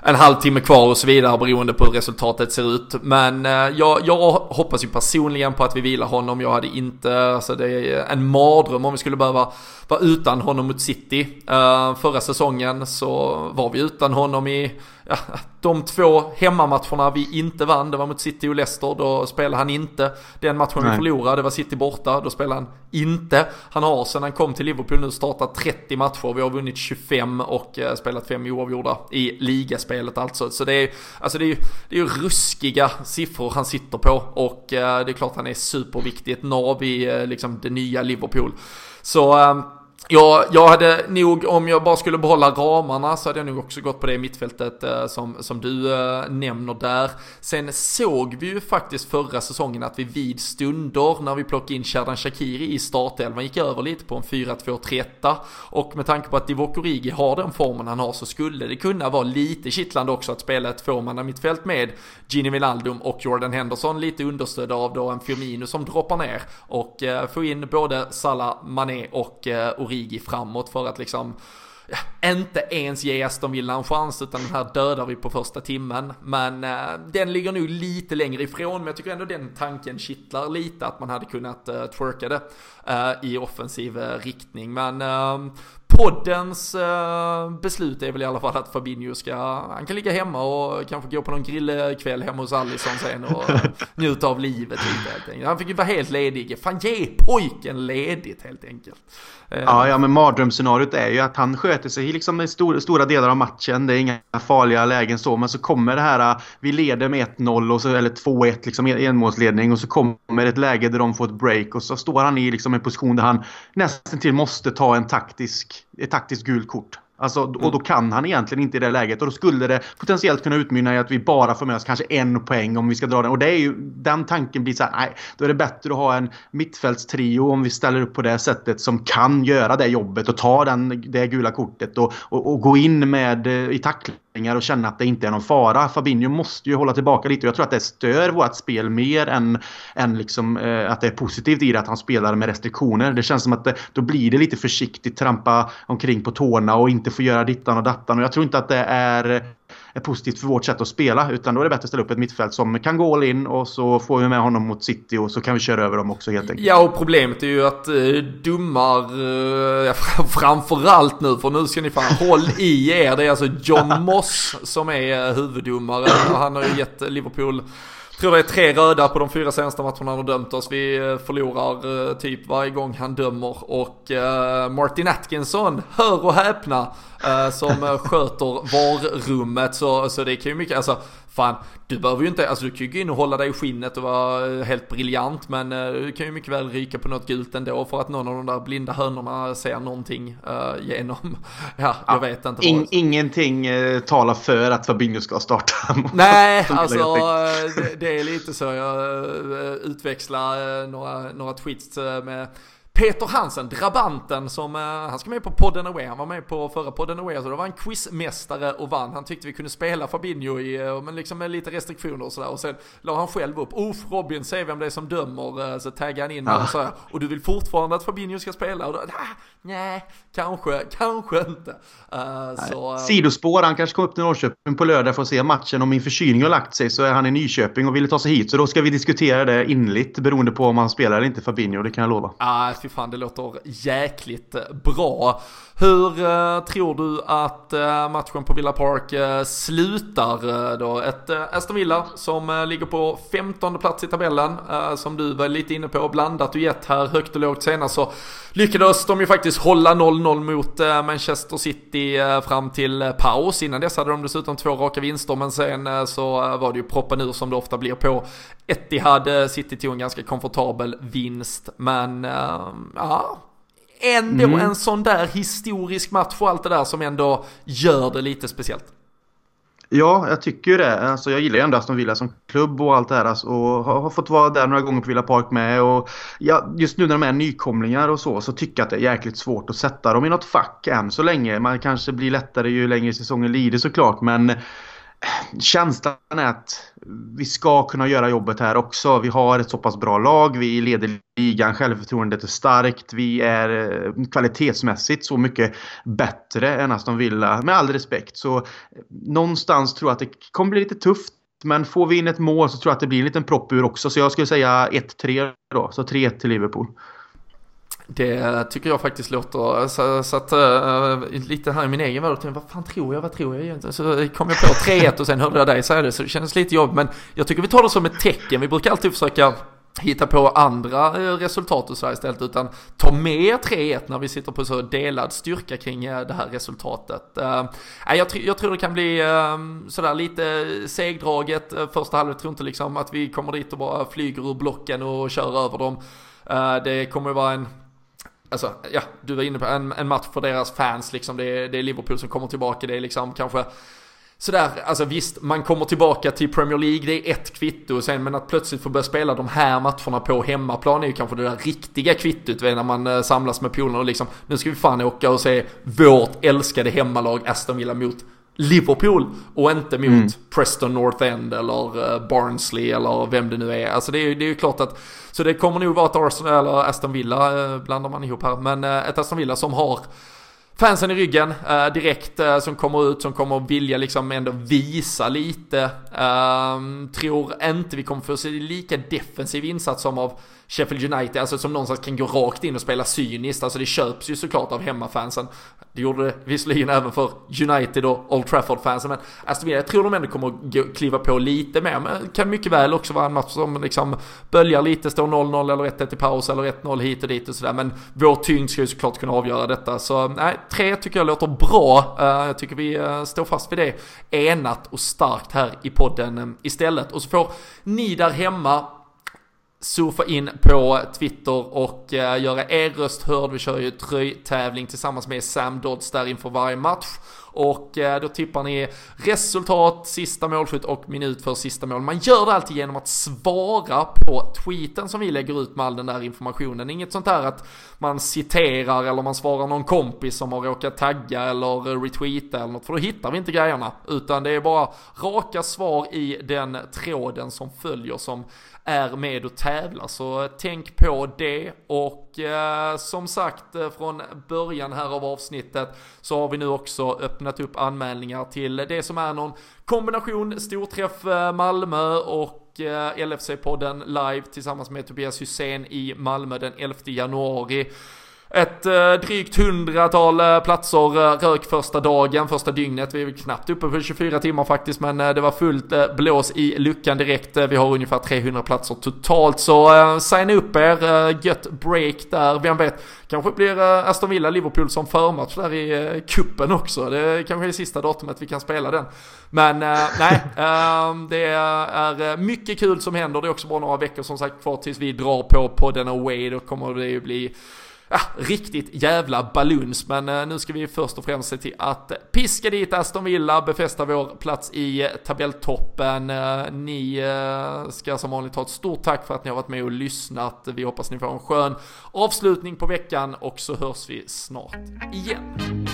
en halvtimme kvar och så vidare beroende på hur resultatet ser ut. Men eh, jag, jag hoppas ju personligen på att vi vilar honom. Jag hade inte, alltså det är en mardröm om vi skulle behöva vara utan honom mot City. Eh, förra säsongen så var vi utan honom i ja, de två hemmamatcherna vi inte vann, det var mot City och Leicester, då spelade han inte. Den matchen Nej. vi förlorade, det var City borta, då spelade han inte. Han har sen han kom till Liverpool nu startat 30 matcher, vi har vunnit 25 och eh, spelat 5 oavgjorda i ligaspelet alltså. Så det är, alltså det är ju det är ruskiga siffror han sitter på och eh, det är klart han är superviktig, ett nav i eh, liksom det nya Liverpool. Så ehm, Ja, jag hade nog, om jag bara skulle behålla ramarna så hade jag nog också gått på det mittfältet eh, som, som du eh, nämner där. Sen såg vi ju faktiskt förra säsongen att vi vid stunder när vi plockade in Sherdan Shakiri i startelvan gick över lite på en 4-2-3-1 och med tanke på att Divock Origi har den formen han har så skulle det kunna vara lite kittlande också att spela ett mittfält med Gini Wijnaldum och Jordan Henderson lite understödda av då en Firmino som droppar ner och eh, få in både Salah, Mané och eh, Origi framåt för att liksom ja, inte ens ge Aston Villa en chans utan den här dödar vi på första timmen. Men eh, den ligger nog lite längre ifrån men jag tycker ändå den tanken kittlar lite att man hade kunnat eh, twerka det eh, i offensiv eh, riktning. Men eh, poddens eh, beslut är väl i alla fall att Fabinho ska, han kan ligga hemma och kanske gå på någon grillkväll hemma hos Allison sen och njuta av livet lite helt enkelt. Han fick ju vara helt ledig. Fan ge pojken ledigt helt enkelt. Eh, ja, ja men mardrömsscenariot är ju att han sköter sig liksom i stor, stora delar av matchen. Det är inga farliga lägen så, men så kommer det här, vi leder med 1-0 eller 2-1 liksom enmålsledning och så kommer ett läge där de får ett break och så står han i liksom en position där han nästan till måste ta en taktisk ett taktiskt gult kort. Alltså, och då kan han egentligen inte i det läget. Och då skulle det potentiellt kunna utmynna i att vi bara får med oss kanske en poäng om vi ska dra den. Och det är ju, den tanken blir så här, nej, då är det bättre att ha en mittfältstrio om vi ställer upp på det sättet som kan göra det jobbet och ta den, det gula kortet och, och, och gå in med eh, i tackling och känna att det inte är någon fara. Fabinho måste ju hålla tillbaka lite och jag tror att det stör vårt spel mer än, än liksom, eh, att det är positivt i det att han spelar med restriktioner. Det känns som att det, då blir det lite försiktigt, trampa omkring på tårna och inte få göra dittan och dattan. Och jag tror inte att det är är positivt för vårt sätt att spela. Utan då är det bättre att ställa upp ett mittfält som kan gå all in och så får vi med honom mot City och så kan vi köra över dem också helt enkelt. Ja och problemet är ju att eh, dummar, eh, framförallt nu för nu ska ni fan håll i er. Det är alltså John Moss som är huvuddomare. Han har ju gett Liverpool tror det är tre röda på de fyra senaste matcherna han har dömt oss. Vi eh, förlorar eh, typ varje gång han dömer. Och eh, Martin Atkinson, hör och häpna, som sköter VAR-rummet. Så, så det kan ju mycket, alltså fan, du behöver ju inte, alltså du kan ju gå in och hålla dig i skinnet och vara helt briljant men uh, du kan ju mycket väl ryka på något gult ändå för att någon av de där blinda hönorna ser någonting uh, genom, ja, jag ja, vet inte. In, ingenting uh, talar för att Fabinho ska starta. Nej, alltså det, det, är lite så jag utväxlar några, några tweets med Peter Hansen, drabanten som, uh, han ska med på podden Away, han var med på förra podden Away, så det var en quizmästare och vann. Han tyckte vi kunde spela Fabinho i, uh, men liksom med lite restriktioner och sådär. Och sen la han själv upp, Uff Robin, se vem det är som dömer, uh, så taggade han in ja. och så Och du vill fortfarande att Fabinho ska spela? Och då, ah, nej, kanske, kanske inte. så, Sidospår, han kanske kommer upp till Norrköping på lördag för att se matchen. Om min förkylning har lagt sig så är han i Nyköping och ville ta sig hit. Så då ska vi diskutera det inligt beroende på om han spelar eller inte Fabinho, det kan jag lova. Ah, fy fan det låter jäkligt bra. Hur eh, tror du att eh, matchen på Villa Park eh, slutar eh, då? Ett eh, Aston Villa som eh, ligger på 15 plats i tabellen, som du var lite inne på, blandat och gett här högt och lågt senast så lyckades de ju faktiskt hålla 0-0 mot Manchester City fram till paus. Innan dess hade de dessutom två raka vinster, men sen så var det ju proppen ur som det ofta blir på Etihad. City tog en ganska komfortabel vinst, men ja, ändå mm. en sån där historisk match och allt det där som ändå gör det lite speciellt. Ja, jag tycker ju det. Alltså, jag gillar ju ändå Aston Villa som klubb och allt det här. Alltså, och har, fått vara där några gånger på Villa Park med. Och, ja, just nu när de är nykomlingar och så, så tycker jag att det är jäkligt svårt att sätta dem i något fack än så länge. Man kanske blir lättare ju längre säsongen lider såklart, men känslan är att vi ska kunna göra jobbet här också. Vi har ett så pass bra lag, vi leder ligan, självförtroendet är starkt, vi är eh, kvalitetsmässigt så mycket bättre än Aston Villa, med all respekt. Så eh, någonstans tror jag att det kommer bli lite tufft. Men får vi in ett mål så tror jag att det blir en liten propp ur också. Så jag skulle säga 1-3 då. Så 3-1 till Liverpool. Det tycker jag faktiskt låter, så, så att uh, lite här i min egen värld, vad fan tror jag, vad tror jag egentligen? Så kom jag på 3-1 och sen hörde jag dig säga det så det kändes lite jobbigt men jag tycker vi tar det som ett tecken, vi brukar alltid försöka hitta på andra eh, resultat och så här istället utan ta med 3-1 när vi sitter på så delad styrka kring eh, det här resultatet. jag, jag tror det kan bli ehm, sådär lite segdraget första halvlek, tror inte liksom att vi kommer dit och bara flyger ur blocken och kör över dem. Det kommer vara en Alltså, ja, du var inne på en, en match för deras fans liksom. Det är, det är Liverpool som kommer tillbaka. Det är liksom kanske sådär, alltså visst, man kommer tillbaka till Premier League, det är ett kvitto sen, men att plötsligt få börja spela de här matcherna på hemmaplan är ju kanske det där riktiga kvittot när man eh, samlas med polarna och liksom, nu ska vi fan åka och se vårt älskade hemmalag Aston Villa mot Liverpool och inte mot mm. Preston North End eller uh, Barnsley eller vem det nu är. Alltså det är, det är ju klart att, så det kommer nog vara ett Arsenal eller Aston Villa uh, blandar man ihop här, men uh, ett Aston Villa som har fansen i ryggen uh, direkt uh, som kommer ut, som kommer vilja liksom ändå visa lite. Uh, tror inte vi kommer få se lika defensiv insats som av Sheffield United, alltså som någonstans kan gå rakt in och spela cyniskt. Alltså det köps ju såklart av hemmafansen. Det gjorde det visserligen även för United och Old Trafford-fansen, men Aston Villa, jag tror de ändå kommer kliva på lite mer. Men kan mycket väl också vara en match som liksom böljar lite, står 0-0 eller 1-1 i paus eller 1-0 hit och dit och sådär. Men vår tyngd ska ju såklart kunna avgöra detta. Så nej, 3 tycker jag låter bra. Eh, jag tycker vi eh, står fast vid det enat och starkt här i podden eh, istället. Och så får ni där hemma surfa in på Twitter och eh, göra er röst hörd. Vi kör ju tröjtävling tillsammans med Sam Dodds där inför varje match. Och eh, då tippar ni resultat, sista målskytt och minut för sista mål. Man gör det alltid genom att svara på tweeten som vi lägger ut med all den där informationen. Inget sånt här att man citerar eller man svarar någon kompis som har råkat tagga eller retweeta eller något. För då hittar vi inte grejerna. Utan det är bara raka svar i den tråden som följer som är med och tävlar. Så tänk på det och eh, som sagt eh, från början här av avsnittet så har vi nu också öppnat upp anmälningar till det som är någon kombination storträff eh, Malmö och eh, LFC-podden live tillsammans med Tobias Hussein i Malmö den 11 januari. Ett eh, drygt hundratal eh, platser eh, rök första dagen, första dygnet. Vi är knappt uppe på 24 timmar faktiskt, men eh, det var fullt eh, blås i luckan direkt. Eh, vi har ungefär 300 platser totalt, så eh, signa upp er. Eh, gött break där. Vem vet, kanske blir eh, Aston Villa-Liverpool som förmatch där i eh, kuppen också. Det kanske är sista datumet vi kan spela den. Men eh, nej, ehm, det är eh, mycket kul som händer. Det är också bara några veckor som sagt kvar tills vi drar på podden away. Då kommer det ju bli ja, riktigt jävla baluns. Men eh, nu ska vi först och främst se till att piska dit Aston Villa, befästa vår plats i eh, tabelltoppen. Eh, ni ska som vanligt ha ett stort tack för att ni har varit med och lyssnat. Vi hoppas ni får en skön avslutning på veckan och så hörs vi snart igen.